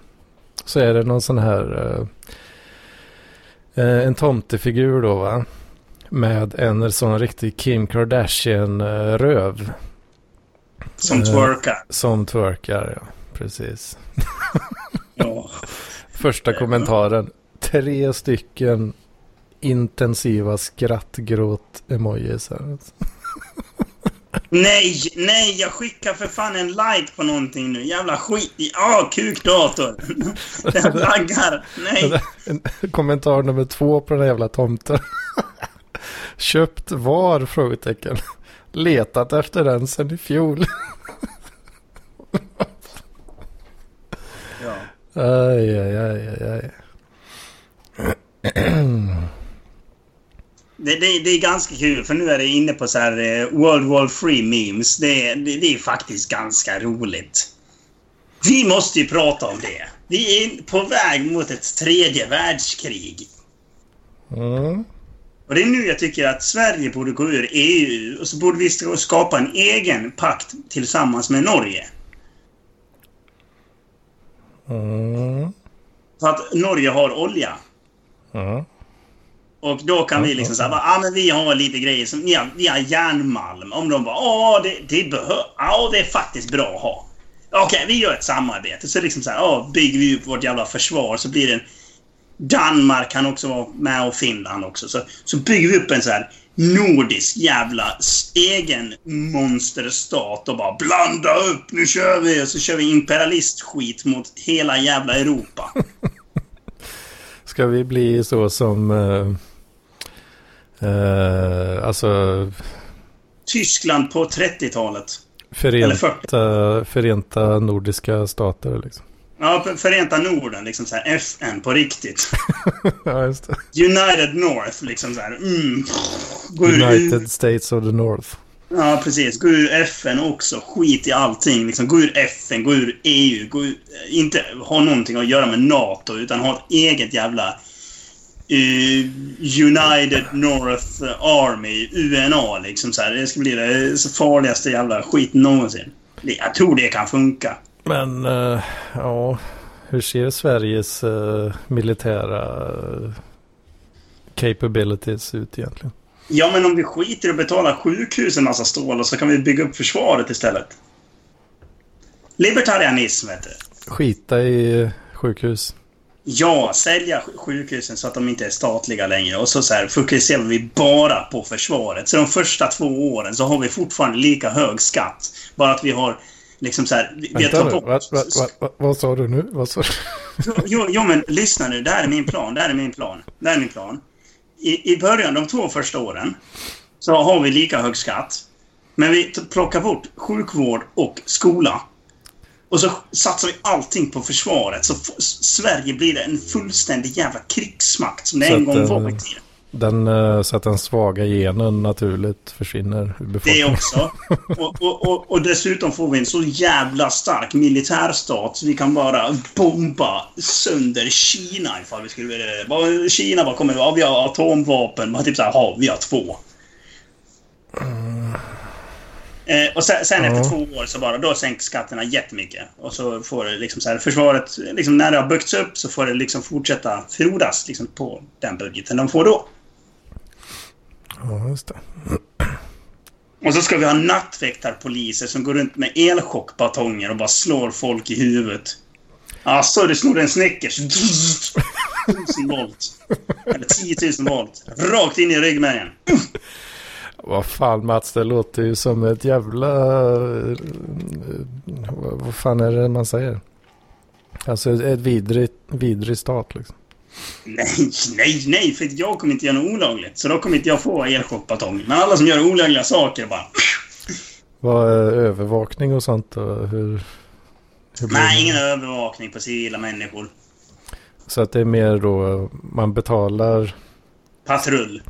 Så är det någon sån här eh, en tomtefigur då va. Med en sån riktig Kim Kardashian eh, röv Som twerkar. som twerkar. Ja, precis. Ja. Första kommentaren. Tre stycken intensiva skrattgråt-emojis här. Nej, nej, jag skickar för fan en like på någonting nu. Jävla skit i... Ah, kukdator. Den laggar. Nej. En- Kommentar nummer två på den jävla tomten. Köpt var? Frågetecken. Letat efter den sedan i fjol. Ja. Aj, aj, aj, aj, aj. Det, det, det är ganska kul, för nu är det inne på så här eh, World War 3 memes. Det, är- det, det är faktiskt ganska roligt. Vi måste ju prata om det. Vi är på väg mot ett tredje världskrig. Mm. Och det är nu jag tycker att Sverige borde gå ur EU och så borde vi ska- skapa en egen pakt tillsammans med Norge. Mm. För att Norge har olja. Mm. Och då kan vi liksom säga, ja ah, men vi har lite grejer som, ni har, vi har järnmalm. Om de bara, ja det, det behöver, ja det är faktiskt bra att ha. Okej, okay, vi gör ett samarbete. Så liksom så här, ja, bygger vi upp vårt jävla försvar så blir det en... Danmark kan också vara med och Finland också. Så, så bygger vi upp en så här nordisk jävla egen monsterstat och bara blanda upp, nu kör vi! Och så kör vi imperialistskit mot hela jävla Europa. Ska vi bli så som... Uh, alltså... Tyskland på 30-talet. Förenta, förenta nordiska stater liksom. Ja, Förenta Norden, liksom så här FN på riktigt. ja, just det. United North, liksom så här. Mm. United ur... States of the North. Ja, precis. Gå ur FN också. Skit i allting. Liksom, gå ur FN, gå ur EU. Gå ur... Inte ha någonting att göra med NATO, utan ha ett eget jävla United North Army, UNA, liksom så här. Det ska bli det farligaste jävla skiten någonsin. Jag tror det kan funka. Men uh, ja, hur ser Sveriges uh, militära uh, capabilities ut egentligen? Ja, men om vi skiter i att betala sjukhus en massa stål så kan vi bygga upp försvaret istället. Libertarianism, vet du. Skita i sjukhus. Ja, sälja sjukhusen så att de inte är statliga längre. Och så, så här, fokuserar vi bara på försvaret. Så de första två åren så har vi fortfarande lika hög skatt. Bara att vi har Liksom så här, vi Vänta nu, vad, vad, vad, vad sa du nu? Vad sa jo, jo, jo, men lyssna nu. Det här är min plan. Det här är min plan. Det här är min plan. I, I början, de två första åren, så har vi lika hög skatt. Men vi plockar bort sjukvård och skola. Och så satsar vi allting på försvaret. Så Sverige blir en fullständig jävla krigsmakt som det en gång var i tiden. Den, eh, så att den svaga genen naturligt försvinner ur befolkningen. Det också. Och, och, och, och, dessutom får vi en så jävla stark militärstat så vi kan bara bomba sönder Kina ifall vi skulle vilja det. Kina bara kommer ja, vi har atomvapen. Man typ såhär, ja, vi har två. Mm. Eh, och sen, sen ja. efter två år så bara, då sänks skatterna jättemycket. Och så får det liksom så här, försvaret, liksom när det har byggts upp så får det liksom fortsätta frodas liksom på den budgeten de får då. Ja, just det. Och så ska vi ha nattväktarpoliser som går runt med elchockbatonger och bara slår folk i huvudet. Alltså, du snodde en Snickers. 1000 volt. Eller 10 000 volt. Rakt in i ryggmärgen. Vad fan Mats, det låter ju som ett jävla... Vad fan är det man säger? Alltså ett vidrigt, vidrig stat liksom. Nej, nej, nej, för jag kommer inte göra något olagligt. Så då kommer inte jag få elchockbatong. Men alla som gör olagliga saker bara... Vad är övervakning och sånt då? Hur, hur nej, ingen övervakning på civila människor. Så att det är mer då, man betalar... Patrull.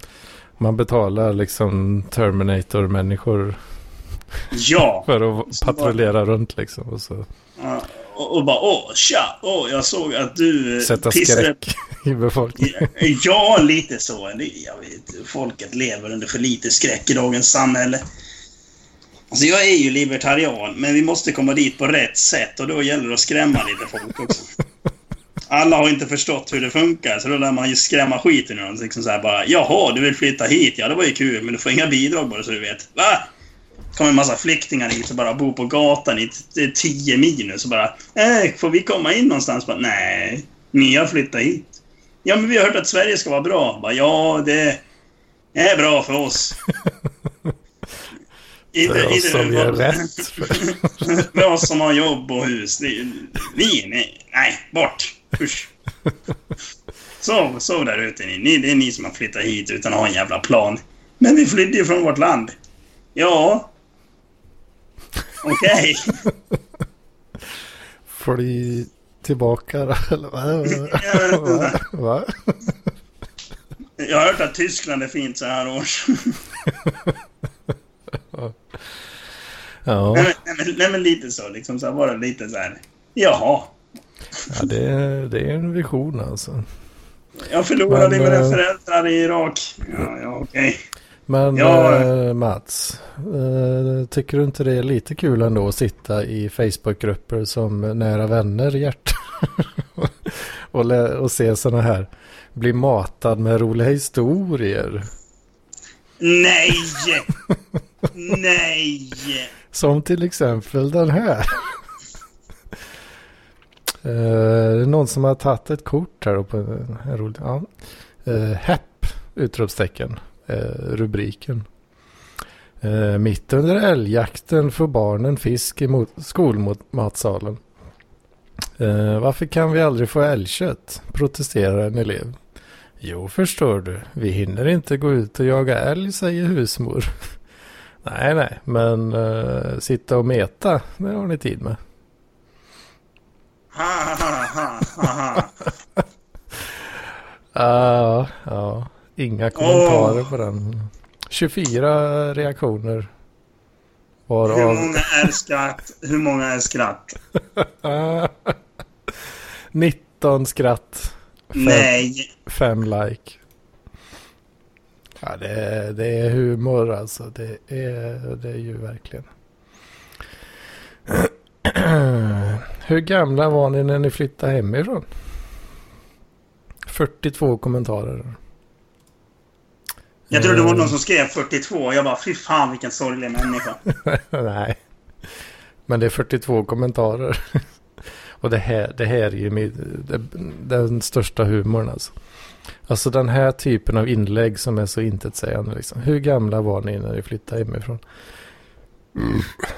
Man betalar liksom Terminator-människor. Ja! för att patrullera runt liksom. Och så. Ja, och, och bara åh, tja, åh, jag såg att du eh, Sätta pissade... skräck i befolkningen. Ja, lite så. Jag vet, folket lever under för lite skräck i dagens samhälle. Alltså jag är ju libertarian, men vi måste komma dit på rätt sätt och då gäller det att skrämma lite folk också. Alla har inte förstått hur det funkar, så då lär man ju skrämma skiten ur dem. Liksom så här bara, Jaha, du vill flytta hit? Ja, det var ju kul, men du får inga bidrag bara så du vet. Va? kommer en massa flyktingar hit och bara bor på gatan i 10 minus och bara äh, får vi komma in någonstans? Bara, Nej, ni har flyttat hit. Ja, men vi har hört att Sverige ska vara bra. Bara, ja, det är bra för oss. för oss som gör rätt. för oss som har jobb och hus. vi, nej, nej, bort. Usch. Sov, sov där ute ni. Det är ni som har flyttat hit utan att ha en jävla plan. Men vi flydde ju från vårt land. Ja, Okej. Okay. Fly tillbaka eller vad? Va? Jag har hört att Tyskland är fint så här års. ja. Nej men, nej, men, lite så liksom. Så bara lite så här. Jaha. Ja, det är, det är en vision alltså. Jag förlorade men, mina äh... föräldrar i Irak. Ja, ja okej. Okay. Men ja. äh, Mats, äh, tycker du inte det är lite kul ändå att sitta i Facebookgrupper som nära vänner hjärt och, och se sådana här. Bli matad med roliga historier. Nej! Nej! Som till exempel den här. Uh, det är någon som har tagit ett kort här då på en, en rolig... Ja. Uh, Hepp! Utropstecken. Uh, rubriken. Uh, mitt under älgjakten får barnen fisk i skolmatsalen. Uh, varför kan vi aldrig få älgkött? Protesterar en elev. Jo, förstår du. Vi hinner inte gå ut och jaga älg, säger husmor. nej, nej, men uh, sitta och meta, det har ni tid med. Ha, ha, ha, ha, ha. Ja, ja. Inga kommentarer på den. 24 reaktioner. Hur Varav... många är skratt? Hur många är skratt? 19 skratt. Fem, Nej! fem like. Ja, det är, det är humor alltså. Det är, det är ju verkligen. Hur gamla var ni när ni flyttade hemifrån? 42 kommentarer. Jag trodde det var någon som skrev 42. Jag bara, fy fan vilken sorglig människa. Nej. Men det är 42 kommentarer. Och det här, det här är ju min, det, den största humorn alltså. Alltså den här typen av inlägg som är så intetsägande. Liksom. Hur gamla var ni när ni flyttade hemifrån?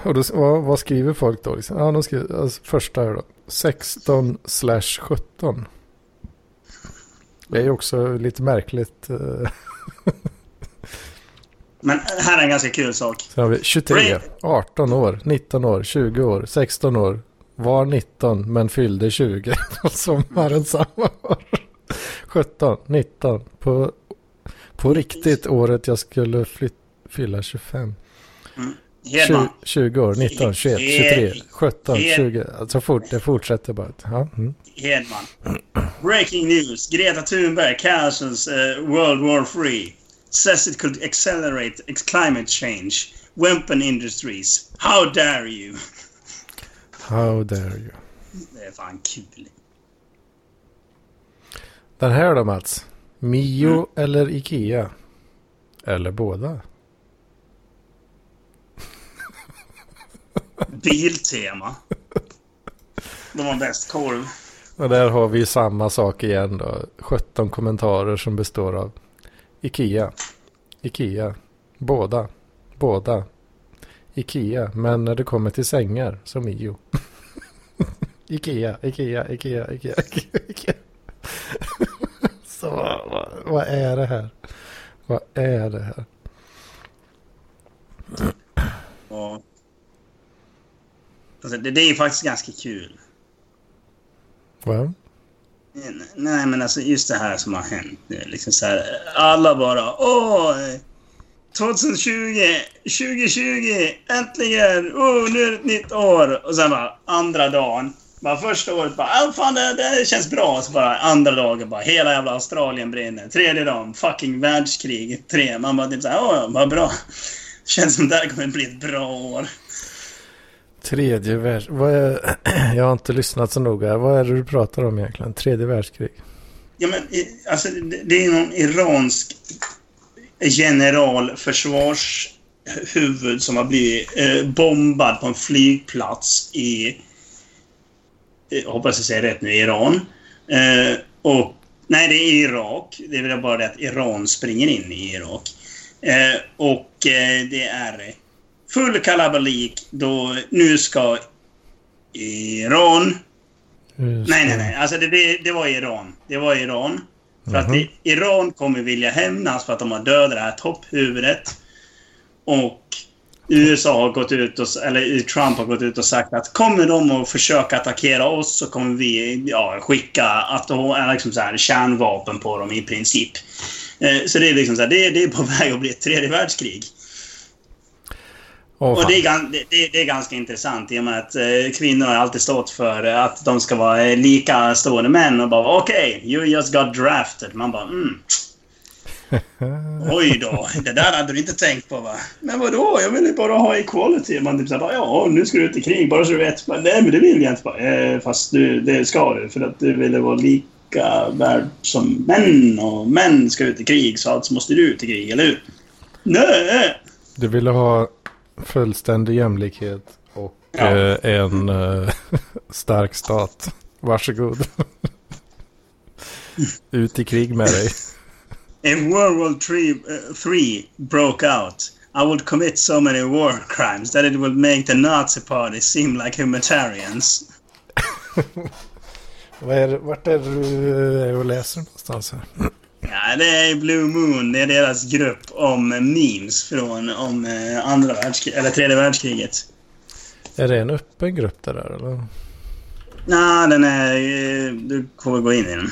Och då, vad, vad skriver folk då? Liksom? Ja, de skriver, alltså, första här då. 16 slash 17. Det är ju också lite märkligt. eh. Men här är en ganska kul sak. Sen har vi 23, 18 år, 19 år, 20 år, 16 år. Var 19 men fyllde 20 på sommaren samma år. 17, 19. På, på riktigt året jag skulle flyt, fylla 25. 20, Hedman. 20 år, 19, 21, 23, 17, 20. Alltså fort, det fortsätter bara. Ja, mm. Hedman. Breaking news. Greta Thunberg cancels uh, World War 3. Says it could accelerate climate change. Weapon industries. How dare you? How dare you. Det är fan kul. Den här då Mats. Mio eller Ikea? Eller båda? Biltema. De har bäst korv. Och där har vi samma sak igen då. 17 kommentarer som består av Ikea. Ikea. Båda. Båda. Ikea. Men när det kommer till sängar som Mio. Ikea, Ikea, Ikea, Ikea, Ikea. Så vad, vad är det här? Vad är det här? Och... Alltså, det, det är faktiskt ganska kul. Va? Nej, men alltså just det här som har hänt nu. Liksom så här, alla bara åh! 2020, 2020, äntligen! Oh, nu är det ett nytt år! Och sen bara andra dagen. Bara första året bara, ah, fan det, det känns bra. Så bara andra dagen bara, hela jävla Australien brinner. Tredje dagen, fucking världskrig. Tre. Man bara typ såhär, åh, vad bra. Känns som det här kommer bli ett bra år. Tredje världskrig. Är... Jag har inte lyssnat så noga. Vad är det du pratar om egentligen? Tredje världskrig? Ja, men alltså, det, är någon iransk generalförsvarshuvud som har blivit eh, bombad på en flygplats i... Eh, jag hoppas jag säger rätt nu, Iran. Eh, och... Nej, det är Irak. Det är väl bara det att Iran springer in i Irak. Eh, och eh, det är full kalabalik då nu ska Iran ska- Nej, nej, nej. Alltså det, det, det var Iran. Det var Iran. För att det, Iran kommer vilja hämnas för att de har dödat det här topphuvudet. Och USA har gått ut och, eller Trump har gått ut och sagt att kommer de att försöka attackera oss så kommer vi ja, skicka atom, liksom så här, kärnvapen på dem i princip. Eh, så det är liksom så här, det, det är på väg att bli ett tredje världskrig. Åh, Och det är, det, det, är ganska intressant i och med att eh, kvinnor har alltid stått för eh, att de ska vara eh, lika stående män och bara okej, you just got drafted. Man bara mm. Oj då, det där hade du inte tänkt på va? Men vadå, jag vill ju bara ha equality. Man typ såhär ja, nu ska du ut i krig bara så du vet. Bara, Nej men det vill jag inte. Bara, eh, fast du, det ska du för att du ville vara lika värld som män och män ska ut i krig så alltså måste du ut i krig, eller hur? Nej! Du ville ha fullständig jämlikhet och Ja. eh, en eh, stark stat. Varsågod. Ut i krig med dig. If World War III, uh, three broke out, I would commit so many war crimes that it would make the Nazi party seem like humanitarians. Är, vart är du eh, och läser någonstans? Här? Ja, det är Blue Moon. Det är deras grupp om memes från om eh, andra världskriget, eller tredje världskriget. Är det en öppen grupp det där eller? Nej, den är... eh, Du väl gå in i den.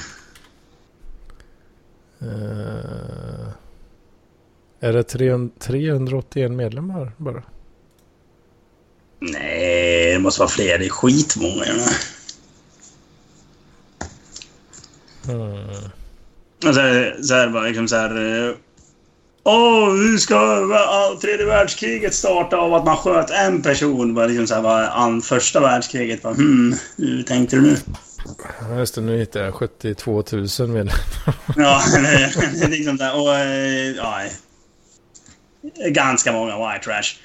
Eh, är det 300 381 medlemmar bara? Nej, det måste vara fler. Det är skitmånga. Mm. Så, är- så här bara liksom så här... eh, Åh, hur ska va- tredje världskriget starta av att man sköt en person? Bara liksom så här, var an, första världskriget. Bara, hmm, hur tänkte du nu? Ja, Just det, nu hittar jag 72 000 medlemmar. Ja, det är liksom där. Och, eh, ja, ganska många white trash.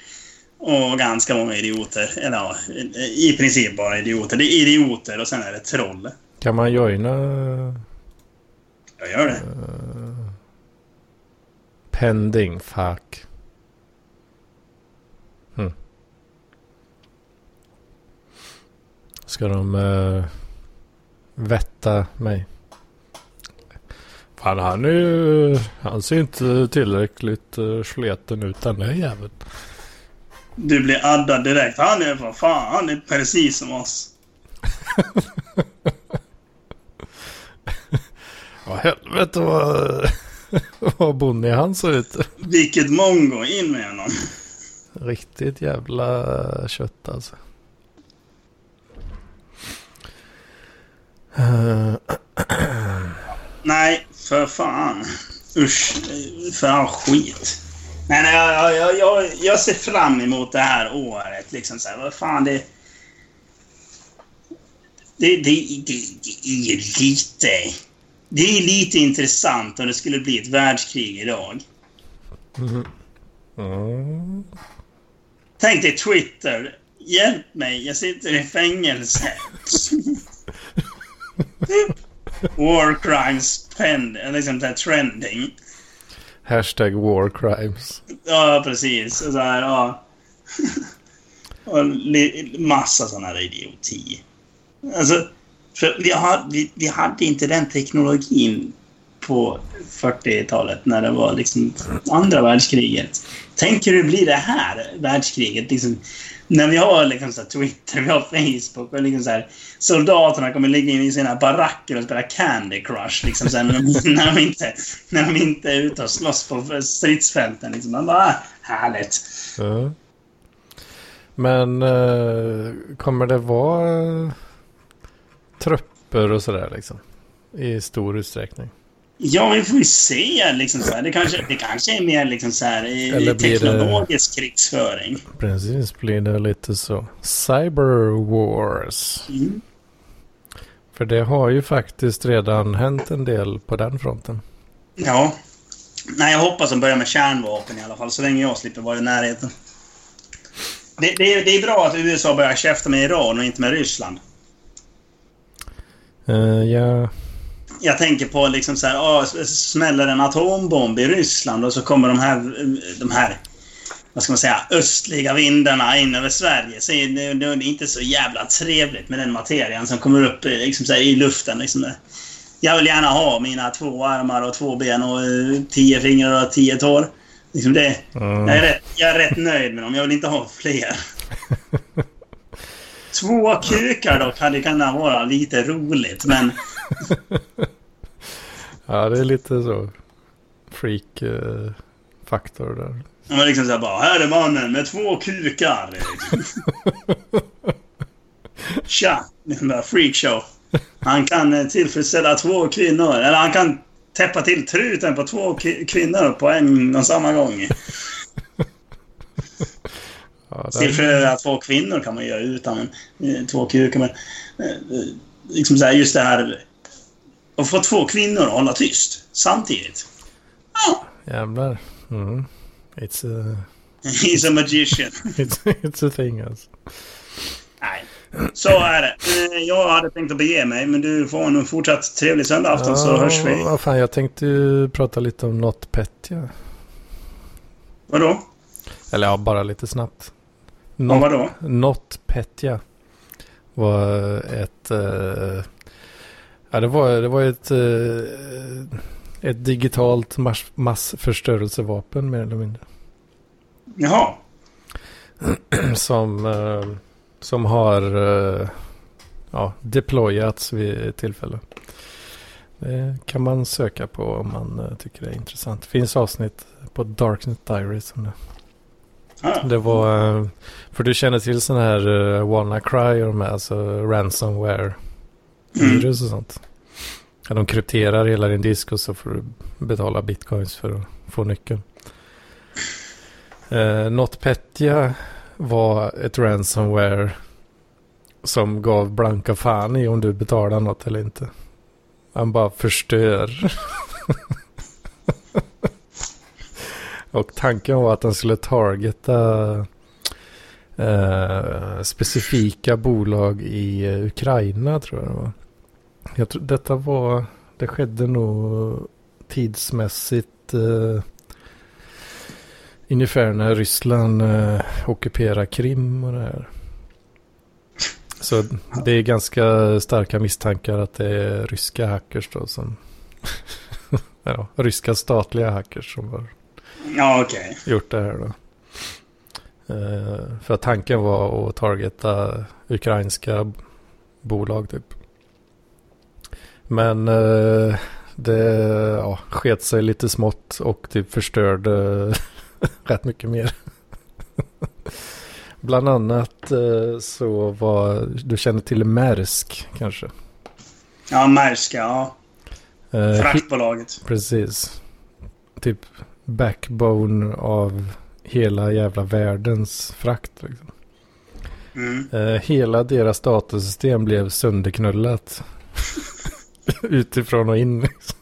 Och ganska många idioter. Eller ja, i princip bara idioter. Det är idioter och sen är det troll. Kan man joina Jag gör det. pending? Fuck. Hm. Ska de uh, vetta mig? Fan han är ju... Han ser inte tillräckligt uh, sleten ut den där jäveln. Du blir addad direkt. Han är för fan, han är precis som oss. Vad helvete vad... vad bonnig han såg ut. Vilket mongo. In med honom. Riktigt jävla kött alltså. Eh, Nej, för fan. Usch. För skit. Men jag, jag, jag, jag ser fram emot det här året. Liksom så här, vad fan det... Det, det, det, det är lite... Det är lite intressant om det skulle bli ett världskrig idag. mm. Tänk dig Twitter. Hjälp mig, jag sitter i fängelse. War crimes pend, liksom där trending. Hashtag war crimes. Ja, precis. Och så här, ja. Och massa sådana här idioti. Alltså, för vi, har, vi, vi hade inte den teknologin på 40-talet när det var liksom andra världskriget. Tänk hur det blir det här världskriget. Liksom, när vi har liksom så här Twitter, vi har Facebook och liksom så här, soldaterna kommer ligga in i sina baracker och spela Candy Crush. Liksom, så här, när, de, när, de inte, när de inte är ute och slåss på stridsfälten. Liksom. Man bara, ah, härligt. Mm. Men eh, kommer det vara trupper och sådär liksom? I stor utsträckning. Ja, vi får ju se. Liksom, så här. Det, kanske, det kanske är mer liksom, så här, i, blir det- teknologisk krigsföring. Precis, blir det lite så. Cyber wars. Mm. För det har ju faktiskt redan hänt en del på den fronten. Ja. Nej, jag hoppas de börjar med kärnvapen i alla fall, så länge jag slipper vara i närheten. Det, det, är, det är bra att USA börjar käfta med Iran och inte med Ryssland. Eh, ja, Jag tänker på liksom så här, s- smäller en atombomb i Ryssland och så kommer de här, de här vad ska man säga, östliga vindarna in över Sverige. Så är det, det är inte så jävla trevligt med den materian som kommer upp eh, liksom så här, i luften. Liksom där. Jag vill gärna ha mina två armar och två ben och eh, tio fingrar och tio tår. Liksom det, mm, jag, är rätt, jag är rätt nöjd med dem. Jag vill inte ha fler. Två kukar dock hade kunnat vara lite roligt, men... ja det är lite så. Freak eh, där. Ja, men liksom såhär bara, här är mannen med två kukar. Tja! Freakshow. Han kan eh, tillfredsställa två kvinnor. Eller han kan täppa till truten på två kvinnor på en och samma gång. Ja, där, Tillfredsställa två kvinnor kan man göra utan eh, två kukar. Men, liksom så här, just det här... och få två kvinnor att hålla tyst samtidigt. Ja, Jävlar. Mm. It's, a, he's a magician. it's, it's a thing alltså. Nej, så är det. Eh, Jag hade tänkt att bege mig, men du får en fortsatt trevlig söndagafton så hörs vi. Vad fan, jag tänkte ju prata lite om NotPetya. Vadå? Eller ja, bara lite snabbt. Om Not, vadå? NotPetya var ett... eh, ja, det var, det var ett... eh, ett digitalt mass, massförstörelsevapen mer eller mindre. Jaha. Som, eh, som har eh, ja, deployats vid tillfälle. Det kan man söka på om man eh, tycker det är intressant. Det finns avsnitt på Darknet Diaries om det. Ja. Det var, eh, för du känner till sådana här uh, WannaCry och de här, alltså ransomware Mm. virus och sånt. Ja, de krypterar hela din disk och så får du betala bitcoins för att få nyckeln. Eh, NotPetya var ett ransomware som gav blanka fan i om du betalar något eller inte. Han bara förstör. och tanken var att den skulle targeta eh, specifika bolag i eh, Ukraina tror jag det var. Jag tror, detta var, det skedde nog tidsmässigt eh, ungefär när Ryssland eh, ockuperar Krim och det här. Så det är ganska starka misstankar att det är ryska hackers då som ja, ryska statliga hackers som har Ja, okej. gjort det här då. Eh, för att tanken var att targeta ukrainska bolag typ. Men eh, det ja, sket sig lite smått och typ förstörde rätt mycket mer. Bland annat eh, så var, du känner till Maersk kanske? Ja, Maerska, ja. Fraktbolaget. Precis. Typ backbone av hela jävla världens frakt. Liksom. Mm. Eh, hela deras datasystem blev sönderknullat. Utifrån och in. Liksom.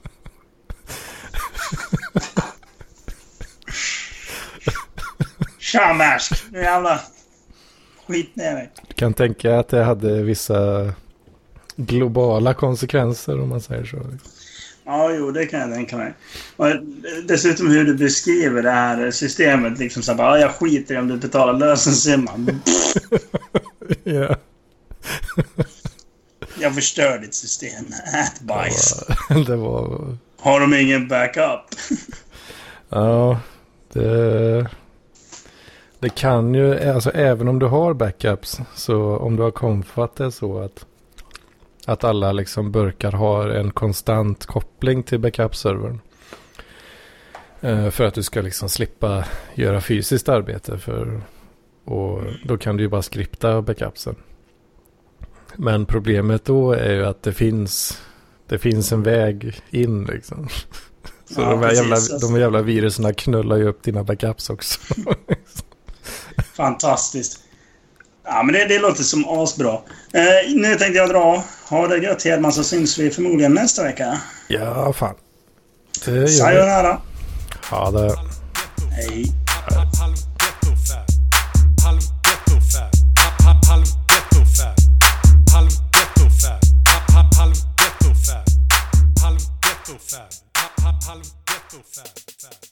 Tja, Maersk! Nu jävlar. Skit ner dig. Du kan tänka att det hade vissa globala konsekvenser om man säger så. Ja, jo, det kan jag tänka mig. Och dessutom hur du beskriver det här systemet. Liksom så här, bara, "Ja, jag skiter i om du betalar lösensumman. ja. Jag förstör ditt system. Ät bajs. Det var... Har de ingen backup? Ja, det... Det kan ju, alltså även om du har backups, så om du har konfat det så att, att alla liksom burkar har en konstant koppling till backup-servern. Eh, för att du ska liksom slippa göra fysiskt arbete för, och då kan du ju bara skripta backupsen. Men problemet då är ju att det finns, det finns en väg in liksom. Så Ja, de, här jävla, precis. de jävla virusen knullar ju upp dina backups också. Fantastiskt. Ja, men det, det låter som asbra. Eh, nu tänkte jag dra. Ha det gött Hedman så syns vi förmodligen nästa vecka. ja, fan. Det gör vi. Sayonara. Ja, det... Hej. halv halv ghetto-fab, halv